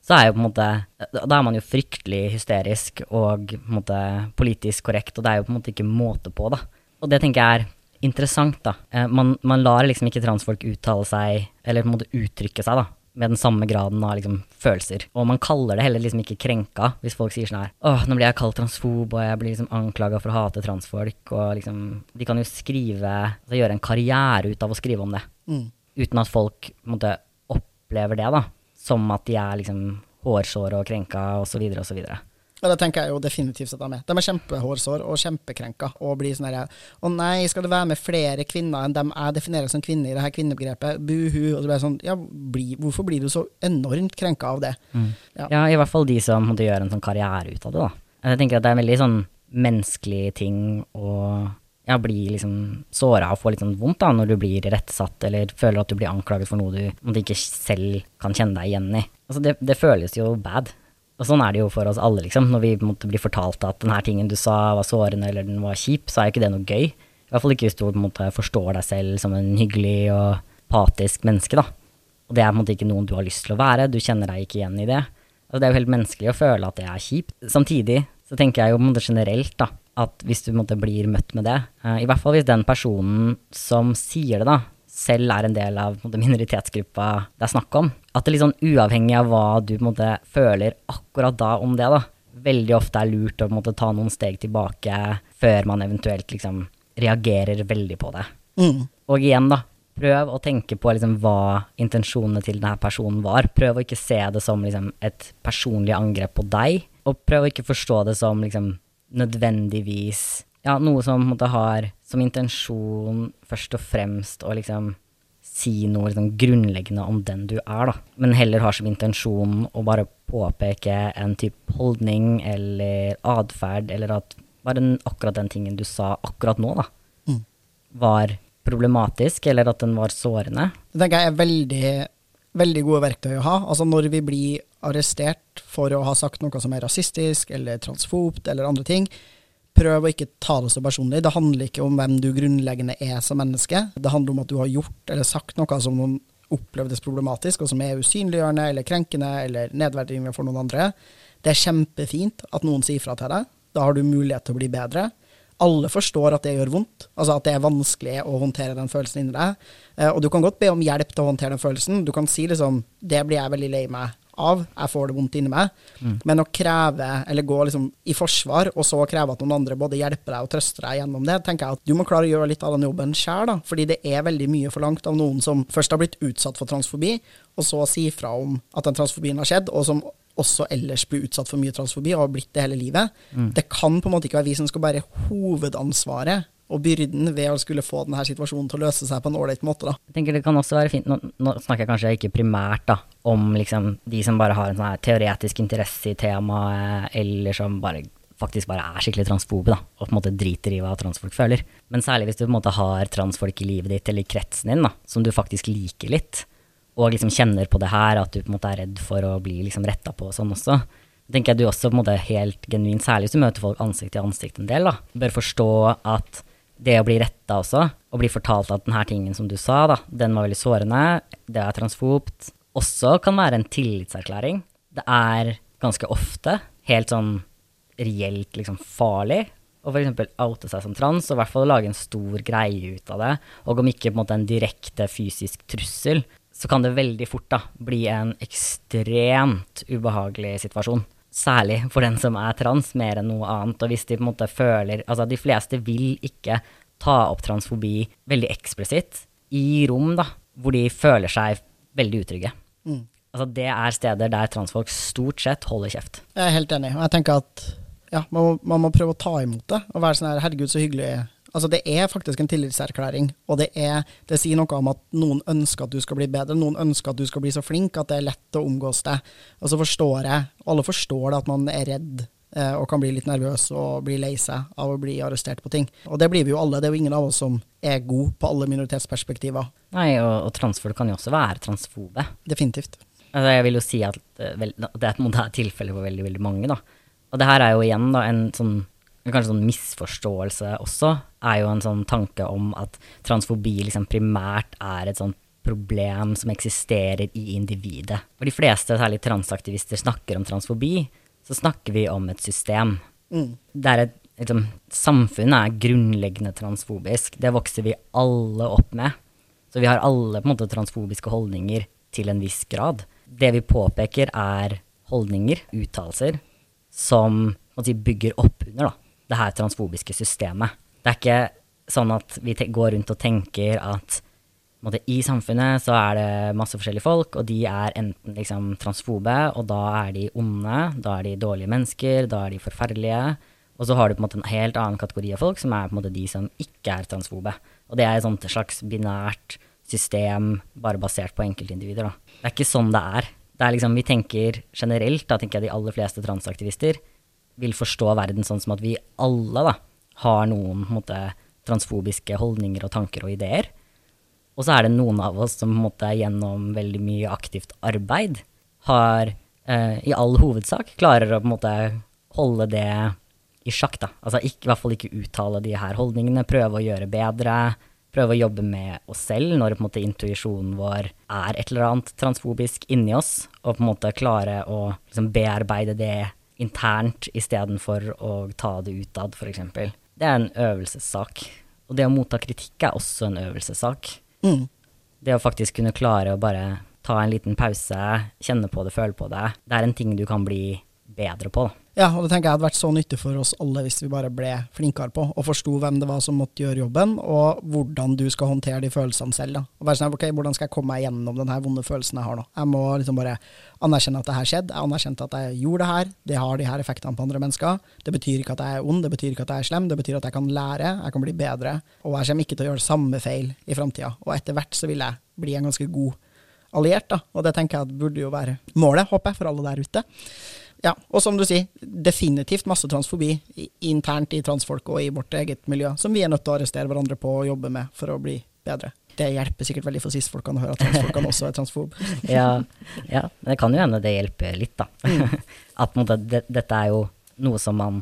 så er jo på en måte Da er man jo fryktelig hysterisk og på en måte politisk korrekt, og det er jo på en måte ikke måte på, da. Og det tenker jeg er interessant, da. Eh, Man, man lar liksom ikke transfolk uttale seg, eller på en måte uttrykke seg, da. Med den samme graden av liksom følelser. Og man kaller det heller liksom ikke krenka, hvis folk sier sånn her Åh, nå blir jeg kalt transfob, og jeg blir liksom anklaga for å hate transfolk, og liksom De kan jo skrive Altså gjøre en karriere ut av å skrive om det. Mm. Uten at folk måte opplever det, da. Som at de er liksom hårsåre og krenka, så videre. Og det tenker jeg jo definitivt at de er. De er kjempehårsår og kjempekrenka og blir sånn herre Å nei, skal det være med flere kvinner enn dem jeg definerer som kvinner i det her kvinnebegrepet? Buhu. Og så blir jeg sånn Ja, bli, hvorfor blir du så enormt krenka av det? Ja. Ja, i hvert fall de som måtte gjøre en sånn karriere ut av det, da. Jeg tenker at det er en veldig sånn menneskelig ting å ja, bli liksom såra og få litt sånn vondt da, når du blir rettsatt eller føler at du blir anklaget for noe du du ikke selv kan kjenne deg igjen i. Altså, det, det føles jo bad. Og sånn er det jo for oss alle, liksom. Når vi måtte bli fortalt at den her tingen du sa var sårende eller den var kjip, så er jo ikke det noe gøy. I hvert fall ikke hvis du på en måte forstår deg selv som en hyggelig og patisk menneske, da. Og det er på en måte ikke noen du har lyst til å være, du kjenner deg ikke igjen i det. Altså, det er jo helt menneskelig å føle at det er kjipt. Samtidig så tenker jeg jo på en måte generelt, da, at hvis du måte blir møtt med det, uh, i hvert fall hvis den personen som sier det, da, selv er en del av måte, minoritetsgruppa det er snakk om, at det sånn uavhengig av hva du måte føler akkurat da om det, da, veldig ofte er lurt å måte ta noen steg tilbake før man eventuelt liksom reagerer veldig på det. Mm. Og igjen, da, prøv å tenke på liksom hva intensjonene til denne personen var. Prøv å ikke se det som liksom et personlig angrep på deg, og prøv å ikke forstå det som liksom nødvendigvis ja, noe som måte har som intensjon først og fremst å liksom si noe liksom grunnleggende om den du er, da. Men heller har som intensjon å bare påpeke en type holdning eller atferd, eller at bare den, akkurat den tingen du sa akkurat nå, da, Mm. var problematisk, eller at den var sårende. Det tenker jeg er veldig, veldig gode verktøy å ha. Altså Når vi blir arrestert for å ha sagt noe som er rasistisk eller transfobt eller andre ting, prøv å ikke ta det så personlig. Det handler ikke om hvem du grunnleggende er som menneske. Det handler om at du har gjort eller sagt noe som noen opplevdes problematisk, og som er usynliggjørende eller krenkende eller nedverdigende for noen andre. Det er kjempefint at noen sier fra til deg. Da har du mulighet til å bli bedre. Alle forstår at det gjør vondt, altså at det er vanskelig å håndtere den følelsen inni deg. Eh, Og du kan godt be om hjelp til å håndtere den følelsen. Du kan si liksom 'Det blir jeg veldig lei meg av. Jeg får det vondt inni meg'. Men å kreve, eller gå liksom i forsvar, og så kreve at noen andre både hjelper deg og trøster deg gjennom det, tenker jeg at du må klare å gjøre litt av den jobben sjøl, da. Fordi det er veldig mye forlangt av noen som først har blitt utsatt for transfobi, og så si fra om at den transfobien har skjedd, og som også ellers blir utsatt for mye transfobi og har blitt det hele livet. Det kan på en måte ikke være vi som skal bære hovedansvaret og byrden ved å skulle få denne situasjonen til å løse seg på en ålreit måte. da. Jeg tenker det kan også være fint, nå, nå snakker jeg kanskje ikke primært da, om liksom de som bare har en sånn teoretisk interesse i temaet, eller som bare faktisk bare er skikkelig transfobe, da, og på en måte driter i hva transfolk føler. Men særlig hvis du på en måte har transfolk i livet ditt, eller i kretsen din, da, som du faktisk liker litt, og liksom kjenner på det her, at du på en måte er redd for å bli liksom retta på og sånn også. Tenker jeg du også på en måte helt genuint, særlig hvis du møter folk ansikt til ansikt en del, da, bør forstå at det å bli retta også, og bli fortalt at denne tingen som du sa, da, den var veldig sårende, det er transfobt, også kan være en tillitserklæring. Det er ganske ofte helt sånn reelt liksom farlig å f.eks. oute seg som trans, og i hvert fall lage en stor greie ut av det. Og om ikke på en måte en direkte fysisk trussel, så kan det veldig fort da bli en ekstremt ubehagelig situasjon. Særlig for den som er trans, mer enn noe annet. Og hvis de på en måte føler Altså, de fleste vil ikke ta opp transfobi veldig eksplisitt i rom da, hvor de føler seg veldig utrygge. Mm. Altså, det er steder der transfolk stort sett holder kjeft. Jeg er helt enig. Og jeg tenker at ja, man, må, man må prøve å ta imot det, og være sånn her Herregud, så hyggelig. Altså, det er faktisk en tillitserklæring, og det, er, det sier noe om at noen ønsker at du skal bli bedre, noen ønsker at du skal bli så flink at det er lett å omgås deg. Og så forstår jeg, alle forstår det, at man er redd eh, og kan bli litt nervøs og bli lei seg av å bli arrestert på ting. Og det blir vi jo alle. Det er jo ingen av oss som er god på alle minoritetsperspektiver. Nei, og, og transfolk kan jo også være transfobe. Definitivt. Altså, jeg vil jo si at, eh, vel, det er et moderne tilfelle for veldig, veldig mange, da. Og det her er jo igjen da en sånn kanskje sånn misforståelse også, er jo en sånn tanke om at transfobi liksom primært er et sånt problem som eksisterer i individet. For de fleste, særlig transaktivister, snakker om transfobi, så snakker vi om et system. Mm. Det er et, liksom, samfunnet er grunnleggende transfobisk. Det vokser vi alle opp med. Så vi har alle på en måte transfobiske holdninger til en viss grad. Det vi påpeker, er holdninger, uttalelser, som si, bygger opp under da, det her transfobiske systemet. Det er ikke sånn at vi går rundt og tenker at måte, i samfunnet så er det masse forskjellige folk, og de er enten liksom transfobe, og da er de onde, da er de dårlige mennesker, da er de forferdelige. Og så har du på en måte en helt annen kategori av folk, som er på en måte de som ikke er transfobe. Og det er et slags binært system bare basert på enkeltindivider. Da. Det er ikke sånn det er. Det er liksom, vi tenker generelt, da tenker jeg de aller fleste transaktivister vil forstå verden sånn som at vi alle da, har noen måte, transfobiske holdninger og tanker og ideer. Og så er det noen av oss som måte, gjennom veldig mye aktivt arbeid har eh, i all hovedsak klarer å måte holde det i sjakk. da. Altså ikke, i hvert fall ikke uttale de her holdningene, prøve å gjøre bedre. Prøve å jobbe med oss selv når på en måte intuisjonen vår er et eller annet transfobisk inni oss, og på en måte klare å liksom, bearbeide det internt istedenfor å ta det utad, f.eks. Det er en øvelsessak. Og det å motta kritikk er også en øvelsessak. Mm. Det å faktisk kunne klare å bare ta en liten pause, kjenne på det, føle på det, det er en ting du kan bli bedre på. da. Ja, og det tenker jeg hadde vært så nyttig for oss alle hvis vi bare ble flinkere på og forsto hvem det var som måtte gjøre jobben, og hvordan du skal håndtere de følelsene selv. da. Og være sånn, ok, Hvordan skal jeg komme meg gjennom den her vonde følelsen jeg har nå? Jeg må liksom bare anerkjenne at det her skjedde, jeg anerkjente at jeg gjorde det her, det har de her effektene på andre mennesker. Det betyr ikke at jeg er ond, det betyr ikke at jeg er slem, det betyr at jeg kan lære, jeg kan bli bedre, og jeg kommer ikke til å gjøre samme feil i framtida. Og etter hvert så vil jeg bli en ganske god alliert, da. Og det tenker jeg burde jo være målet, håper jeg, for alle der ute. Ja, og som du sier, definitivt masse transfobi internt i transfolk og i vårt eget miljø, som vi er nødt til å arrestere hverandre på og jobbe med for å bli bedre. Det hjelper sikkert veldig for cis-folkene å høre at transfolkene også er transfob. ja, ja, men det kan jo hende det hjelper litt, da. at måtte, det, dette er jo noe som man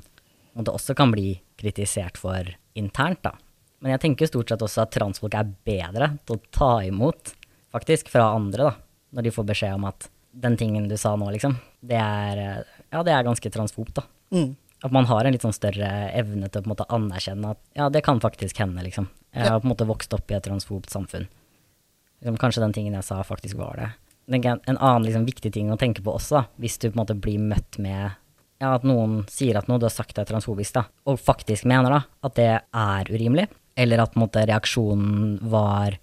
måtte, også kan bli kritisert for internt, da. Men jeg tenker stort sett også at transfolk er bedre til å ta imot, faktisk, fra andre, da. Når de får beskjed om at den tingen du sa nå, liksom, det er, ja, det er ganske transfobt, da. Mm. At man har en litt sånn større evne til å på en måte anerkjenne at ja, det kan faktisk hende, liksom. Jeg har på en måte vokst opp i et transfobt samfunn. Liksom, kanskje den tingen jeg sa, faktisk var det. En annen liksom, viktig ting å tenke på også, da, hvis du på en måte blir møtt med ja, at noen sier at noe du har sagt er transfobisk, da, og faktisk mener da at det er urimelig, eller at måte, reaksjonen var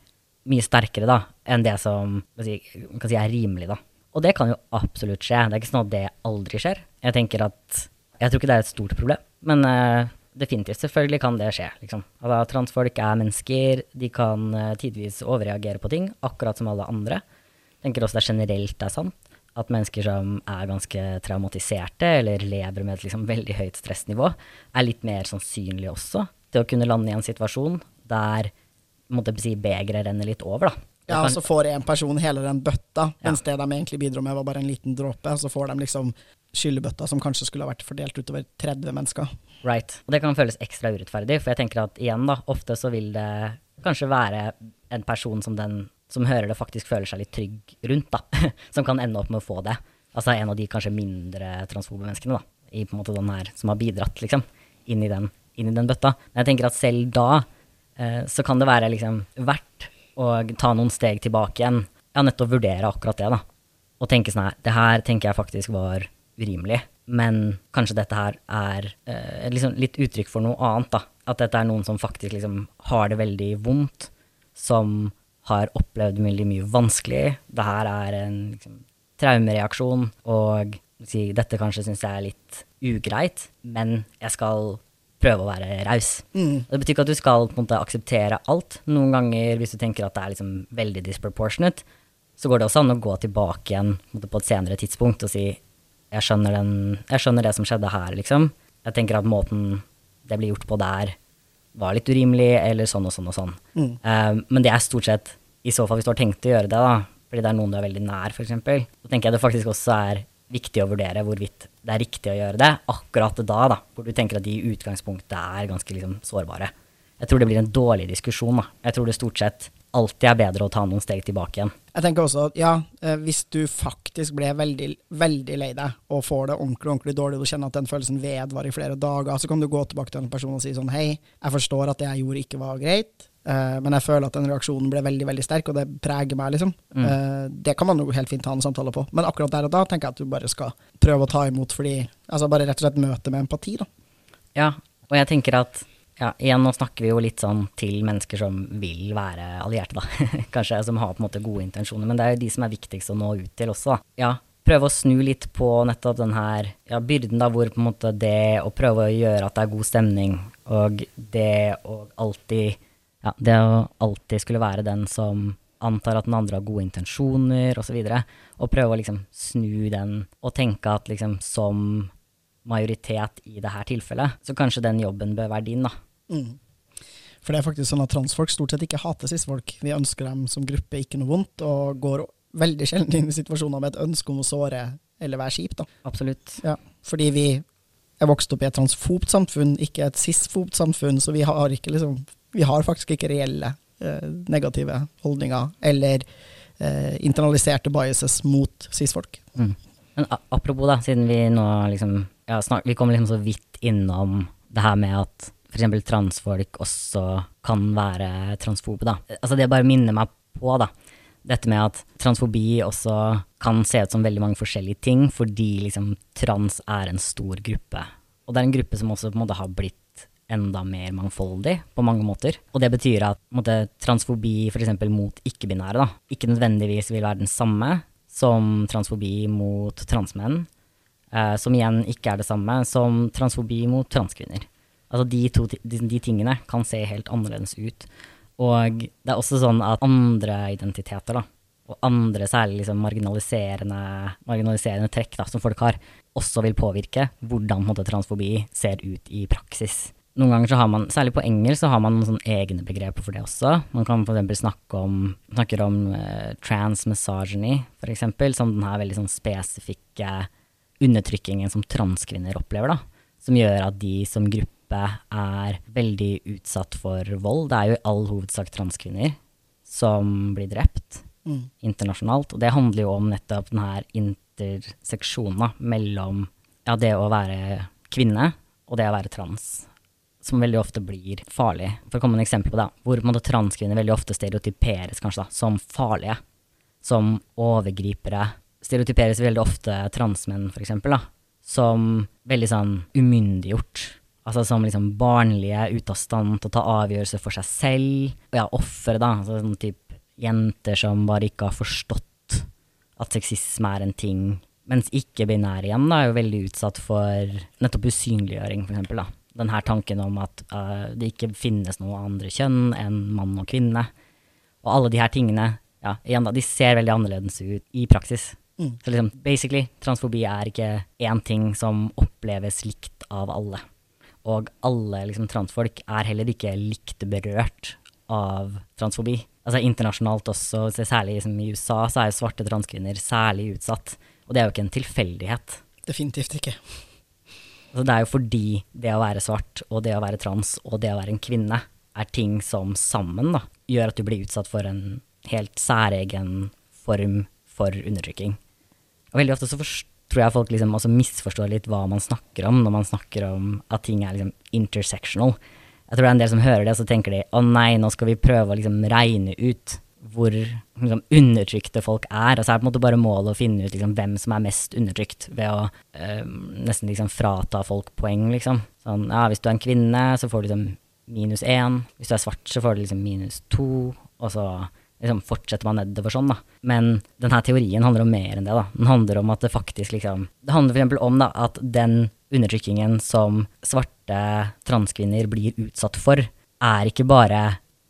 mye sterkere da, enn det som si, kan si er rimelig. da. Og det kan jo absolutt skje. Det er ikke sånn at det aldri skjer. Jeg tenker at Jeg tror ikke det er et stort problem, men uh, definitivt, selvfølgelig kan det skje. Liksom. Altså, transfolk er mennesker, de kan uh, tidvis overreagere på ting, akkurat som alle andre. Jeg tenker også det generelt er sant at mennesker som er ganske traumatiserte, eller lever med et liksom, veldig høyt stressnivå, er litt mer sannsynlig også til å kunne lande i en situasjon der måtte si, begeret renner litt over. da. Ja, og så får en person hele den bøtta, Ja. mens det de egentlig bidro med, var bare en liten dråpe. Og så får de liksom skyllebøtta som kanskje skulle ha vært fordelt utover 30 mennesker. Right. Og det kan føles ekstra urettferdig, for jeg tenker at igjen, da, ofte så vil det kanskje være en person som den som hører det, faktisk føler seg litt trygg rundt, da. som kan ende opp med å få det. Altså en av de kanskje mindre transfobe menneskene, da. I på en måte den her, som har bidratt, liksom, inn i den, inn i den bøtta. Men jeg tenker at selv da, eh, så kan det være liksom verdt å ta noen steg tilbake igjen ja, nettopp vurdere akkurat det, da. Og tenke sånn her, det her tenker jeg faktisk var urimelig. Men kanskje dette her er eh, liksom litt uttrykk for noe annet, da. At dette er noen som faktisk liksom har det veldig vondt, som har opplevd veldig mye vanskelig. Det her er en liksom, traumereaksjon, og si, dette kanskje syns jeg er litt ugreit, men jeg skal prøve å være raus. Mm. Det betyr ikke at du skal på en måte akseptere alt. Noen ganger, hvis du tenker at det er liksom veldig disproportionate, så går det også an å gå tilbake igjen på, et senere tidspunkt og si jeg skjønner, den, jeg skjønner det som skjedde her, liksom. Jeg tenker at måten det ble gjort på der, var litt urimelig, eller sånn og sånn og sånn. Mm. Uh, men det er stort sett, i så fall hvis du har tenkt å gjøre det, da, fordi det er noen du er veldig nær, f.eks., så tenker jeg det faktisk også er viktig å vurdere hvorvidt det er riktig å gjøre det akkurat da, da, hvor du tenker at de i utgangspunktet er ganske liksom sårbare. Jeg tror det blir en dårlig diskusjon. da. Jeg tror det stort sett alltid er bedre å ta noen steg tilbake igjen. Jeg tenker også at ja, eh, hvis du faktisk ble veldig, veldig lei deg, og får det ordentlig ordentlig dårlig, og du kjenner at den følelsen vedvarer i flere dager, så kan du gå tilbake til en person og si sånn hei, jeg forstår at det jeg gjorde ikke var greit, eh, men jeg føler at den reaksjonen ble veldig, veldig sterk, og det preger meg, liksom. Mm. Eh, det kan man jo helt fint ha en samtale på, men akkurat der og da tenker jeg at du bare skal prøve å ta imot, fordi Altså bare rett og slett møte med empati, da. Ja, og jeg tenker at ja, igjen, nå snakker vi jo litt sånn til mennesker som vil være allierte, da. Kanskje som har på en måte gode intensjoner, men det er jo de som er viktigst å nå ut til også, da. Ja, prøve å snu litt på nettopp den her ja, byrden, da, hvor på en måte det å prøve å gjøre at det er god stemning, og det å alltid Ja, det å alltid skulle være den som antar at den andre har gode intensjoner, osv., og, så og prøve å liksom snu den, og tenke at liksom som majoritet i det her tilfellet, så kanskje den jobben bør være din, da. Mm. For det er faktisk sånn at transfolk stort sett ikke hater cis-folk. Vi ønsker dem som gruppe ikke noe vondt, og går veldig sjelden inn i situasjoner med et ønske om å såre eller være kjip. da. Absolutt. Ja, fordi vi er vokst opp i et transfobt samfunn, ikke et cis-fobt samfunn, så vi har, ikke, liksom, vi har faktisk ikke reelle eh, negative holdninger eller eh, internaliserte biases mot cis-folk. Mm. Men apropos, da, siden vi nå liksom ja, snak, Vi kommer liksom så vidt innom det her med at f.eks. transfolk også kan være transfobe, da. Altså det bare minner meg på, da. Dette med at transfobi også kan se ut som veldig mange forskjellige ting, fordi liksom trans er en stor gruppe. Og det er en gruppe som også på en måte har blitt enda mer mangfoldig på mange måter. Og det betyr at måte, transfobi f.eks. mot ikke-binære da, ikke nødvendigvis vil være den samme som transfobi mot transmenn, eh, som igjen ikke er det samme som transfobi mot transkvinner. Altså de, to, de, de tingene kan se helt annerledes ut. Og det er også sånn at andre identiteter, da, og andre særlig liksom marginaliserende, marginaliserende trekk da, som folk har, også vil påvirke hvordan måte, transfobi ser ut i praksis. Noen ganger så har man, særlig på engelsk, så har man noen sånne egne begreper for det også. Man kan eksempel snakke om, snakker om uh, transmisogyny, eksempel, som den her veldig sånn spesifikke undertrykkingen som transkvinner opplever, da. Som gjør at de som gruppe er veldig utsatt for vold. Det er jo i all hovedsak transkvinner som blir drept Mm. internasjonalt. Og det handler jo om nettopp den her interseksjonen mellom ja, det å være kvinne og det å være trans. Som veldig ofte blir farlig. For å komme med et eksempel på det, hvor transkvinner veldig ofte stereotyperes kanskje da, som farlige. Som overgripere. Stereotyperes veldig ofte transmenn, for eksempel, da. Som veldig sånn umyndiggjort. Altså som liksom barnlige, ute av stand til å ta avgjørelser for seg selv. Og ja, ofre, da. Altså sånn type jenter som bare ikke har forstått at sexisme er en ting. Mens ikke-binære igjen da, er jo veldig utsatt for nettopp usynliggjøring, for eksempel. Da. Den her tanken om at uh, det ikke finnes noe andre kjønn enn mann og kvinne. Og alle de her tingene, ja, igjen da, de ser veldig annerledes ut i praksis. Mm. Så liksom, basically, transfobi er ikke én ting som oppleves likt av alle. Og alle liksom, transfolk er heller ikke likt berørt av transfobi. Altså internasjonalt også, så særlig liksom, i USA, så er jo svarte transkvinner særlig utsatt. Og det er jo ikke en tilfeldighet. Definitivt ikke. Altså, det er jo fordi det å være svart og det å være trans og det å være en kvinne er ting som sammen da, gjør at du blir utsatt for en helt særegen form for undertrykking. Og veldig ofte så tror jeg folk liksom også misforstår litt hva man snakker om når man snakker om at ting er liksom intersectional. Jeg tror det er en del som hører det, og så tenker de å nei, nå skal vi prøve å liksom regne ut hvor liksom, undertrykte folk er. Altså så er på en måte bare målet å finne ut liksom, hvem som er mest undertrykt, ved å øh, nesten liksom frata folk poeng, liksom. Sånn, ja, hvis du er en kvinne, så får du liksom minus én. Hvis du er svart, så får du liksom minus to. Og så liksom fortsetter man nedover sånn, da. Men denne teorien handler om mer enn det, da. Den handler om at det faktisk liksom Det handler for eksempel om da, at den undertrykkingen som svarte transkvinner blir utsatt for, er ikke bare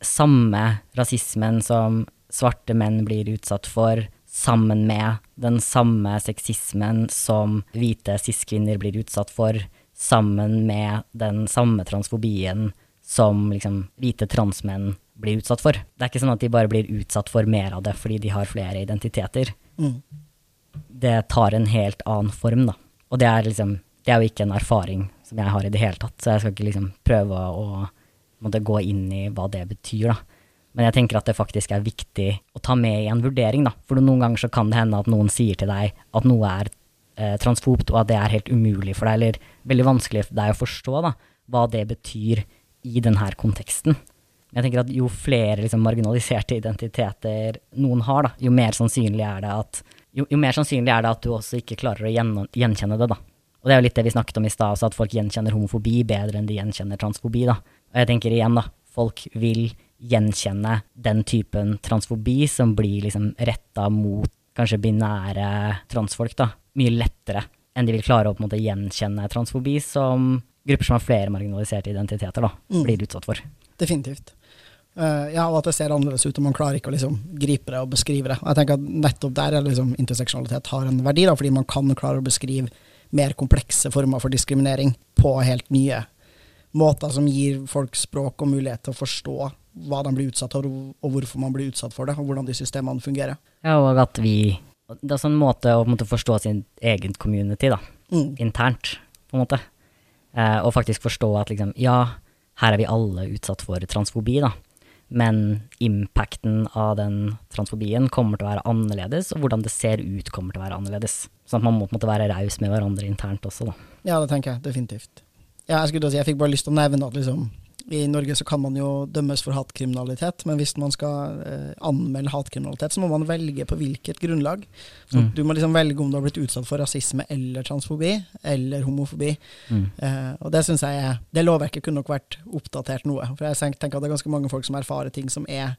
samme rasismen som svarte menn blir utsatt for, sammen med den samme sexismen som hvite cis-kvinner blir utsatt for, sammen med den samme transfobien som liksom hvite transmenn blir utsatt for. Det er ikke sånn at de bare blir utsatt for mer av det fordi de har flere identiteter. Mm. Det tar en helt annen form, da. Og det er liksom Det er jo ikke en erfaring som jeg har i det hele tatt, så jeg skal ikke liksom prøve å måtte gå inn i hva det betyr, da. Men jeg tenker at det faktisk er viktig å ta med i en vurdering, da. For noen ganger så kan det hende at noen sier til deg at noe er eh, transfobt, og at det er helt umulig for deg, eller veldig vanskelig for deg å forstå da, hva det betyr i denne konteksten. Men jeg tenker at jo flere liksom, marginaliserte identiteter noen har, da, jo mer sannsynlig er det at jo, jo, mer sannsynlig er det at du også ikke klarer å gjenkjenne det, da. Og det er jo litt det vi snakket om i stad, at folk gjenkjenner homofobi bedre enn de gjenkjenner transfobi, da. Og jeg tenker igjen, da, folk vil gjenkjenne den typen transfobi som blir liksom retta mot kanskje binære transfolk, da, mye lettere enn de vil klare å på en måte gjenkjenne transfobi som grupper som har flere marginaliserte identiteter, da, mm. blir utsatt for. Definitivt. Uh, ja, og at det ser annerledes ut, og man klarer ikke å liksom gripe det og beskrive det. Og jeg tenker at nettopp der er liksom interseksjonalitet har en verdi, da, fordi man kan klare å beskrive mer komplekse former for diskriminering på helt nye måter som gir folk språk og mulighet til å forstå hva de blir utsatt for, og hvorfor man blir utsatt for det, og hvordan de systemene fungerer. Ja, og at vi Det er sånn måte å måte, forstå sin egen community, da. Mm. Internt, på en måte. Eh, og faktisk forstå at liksom, ja, her er vi alle utsatt for transfobi, da. Men impacten av den transfobien kommer til å være annerledes, og hvordan det ser ut, kommer til å være annerledes. Sånn at man må på en måte være raus med hverandre internt også, da. Ja, det tenker jeg definitivt. Ja, jeg si, jeg fikk bare lyst til å nevne at liksom, i Norge så kan man jo dømmes for hatkriminalitet, men hvis man skal eh, anmelde hatkriminalitet, så må man velge på hvilket grunnlag. Så mm. Du må liksom velge om du har blitt utsatt for rasisme eller transfobi, eller homofobi. Mm. Eh, og det syns jeg Det lovverket kunne nok vært oppdatert noe. For jeg tenker at det er ganske mange folk som erfarer ting som er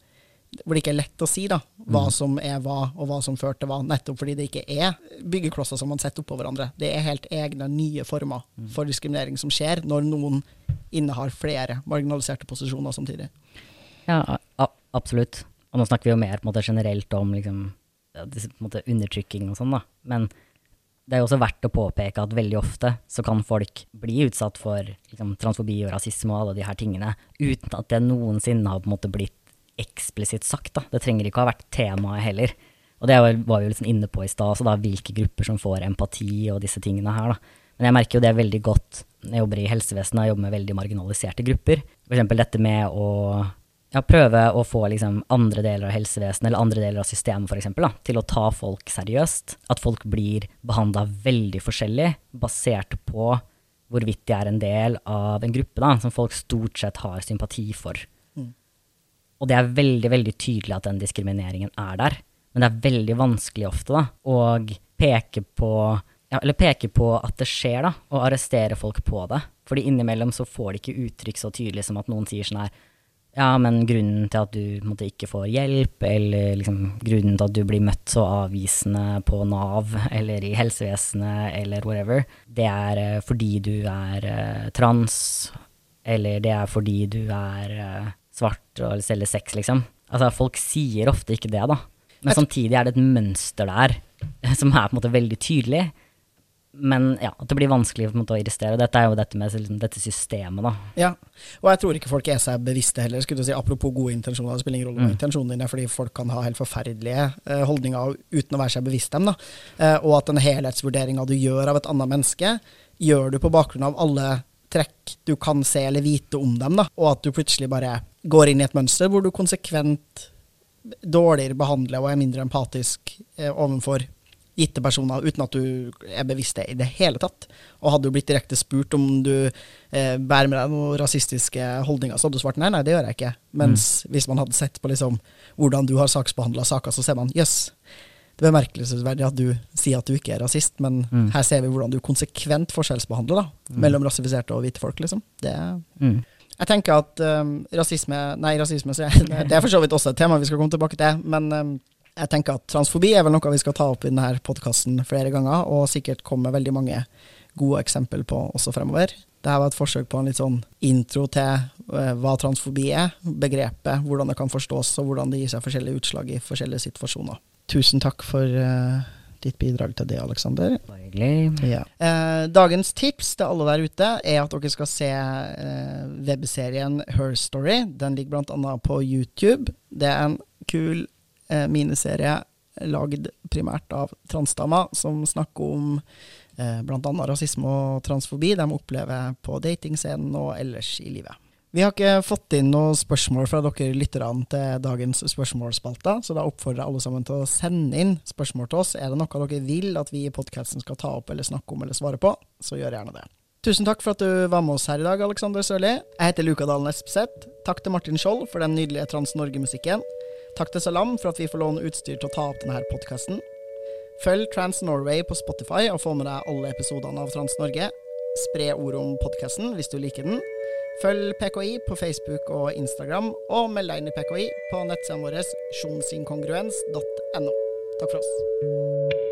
hvor det ikke er lett å si da, hva mm. som er hva, og hva som førte hva, nettopp fordi det ikke er byggeklosser som man setter oppå hverandre. Det er helt egne, nye former mm. for diskriminering som skjer når noen innehar flere marginaliserte posisjoner samtidig. Ja, absolutt. Og nå snakker vi jo mer på en måte, generelt om liksom, disse, på en måte, undertrykking og sånn, da. Men det er jo også verdt å påpeke at veldig ofte så kan folk bli utsatt for liksom, transfobi og rasisme og alle de her tingene uten at det noensinne har på en måte blitt eksplisitt sagt. Da. Det trenger ikke å ha vært temaet heller. Og det var vi jo liksom inne på i stad, hvilke grupper som får empati og disse tingene her. Da. Men jeg merker jo det veldig godt når jeg jobber i helsevesenet og jobber med veldig marginaliserte grupper. F.eks. dette med å ja, prøve å få liksom, andre deler av helsevesenet eller andre deler av systemet for eksempel, da, til å ta folk seriøst. At folk blir behandla veldig forskjellig basert på hvorvidt de er en del av en gruppe da, som folk stort sett har sympati for. Og det er veldig, veldig tydelig at den diskrimineringen er der. Men det er veldig vanskelig ofte da, å peke på, ja, peke på at det skjer, da, og arrestere folk på det. Fordi innimellom så får de ikke uttrykk så tydelig som at noen sier sånn her Ja, men grunnen til at du måtte ikke får hjelp, eller liksom grunnen til at du blir møtt så avvisende på Nav eller i helsevesenet eller whatever, det er uh, fordi du er uh, trans, eller det er fordi du er uh, svart og selge sex, liksom. Altså, folk sier ofte ikke det, da. Men samtidig er det et mønster der som er på en måte veldig tydelig. Men ja, at det blir vanskelig på en måte, å irristere. Dette er jo dette med liksom, dette systemet, da. Ja, og jeg tror ikke folk er seg bevisste heller. Skulle du si, Apropos gode intensjoner, det spiller ingen rolle hva mm. intensjonene dine fordi folk kan ha helt forferdelige uh, holdninger uten å være seg bevisst dem. da. Uh, og at den helhetsvurderinga du gjør av et annet menneske, gjør du på bakgrunn av alle trekk du kan se eller vite om dem, da. Og at du plutselig bare går inn i et mønster hvor du konsekvent dårligere behandler og er mindre empatisk eh, overfor gitte personer uten at du er bevisst det i det hele tatt. Og hadde du blitt direkte spurt om du eh, bærer med deg noen rasistiske holdninger, så hadde du svart nei, nei, det gjør jeg ikke. Mens hvis man hadde sett på liksom hvordan du har saksbehandla saker, så ser man jøss. Det er bemerkelsesverdig at du sier at du ikke er rasist, men Mm. her ser vi hvordan du konsekvent forskjellsbehandler da, mellom rasifiserte og hvite folk. liksom. Det er Mm. Jeg tenker at um, rasisme Nei, rasisme jeg, det er for så vidt også et tema vi skal komme tilbake til. Men um, jeg tenker at transfobi er vel noe vi skal ta opp i denne podkasten flere ganger, og sikkert komme veldig mange gode eksempel på også fremover. Dette var et forsøk på en litt sånn intro til eh, hva transfobi er, begrepet, hvordan det kan forstås, og hvordan det gir seg forskjellige utslag i forskjellige situasjoner. Tusen takk for eh, ditt bidrag til det, Aleksander. Ja. Eh, dagens tips til alle der ute er at dere skal se eh, webserien Her Story. Den ligger bl.a. på YouTube. Det er en kul eh, miniserie lagd primært av transdamer som snakker om eh, bl.a. rasisme og transfobi de opplever på datingscenen og ellers i livet. Vi har ikke fått inn noen spørsmål fra dere lytterne til dagens spørsmålsspalter, så da oppfordrer jeg alle sammen til å sende inn spørsmål til oss. Er det noe dere vil at vi i podkasten skal ta opp eller snakke om eller svare på, så gjør gjerne det. Tusen takk for at du var med oss her i dag, Alexander Sørli. Jeg heter Luka Dalen Espeseth. Takk til Martin Skjold for den nydelige Trans-Norge-musikken. Takk til Salam for at vi får låne utstyr til å ta opp denne podkasten. Følg Trans Norway på Spotify og få med deg alle episodene av Trans Norge. Spre ordet om podkasten hvis du liker den. Følg PKI på Facebook og Instagram, og meld deg inn i PKI på nettsidene våre sjonsinkongruens.no. Takk for oss.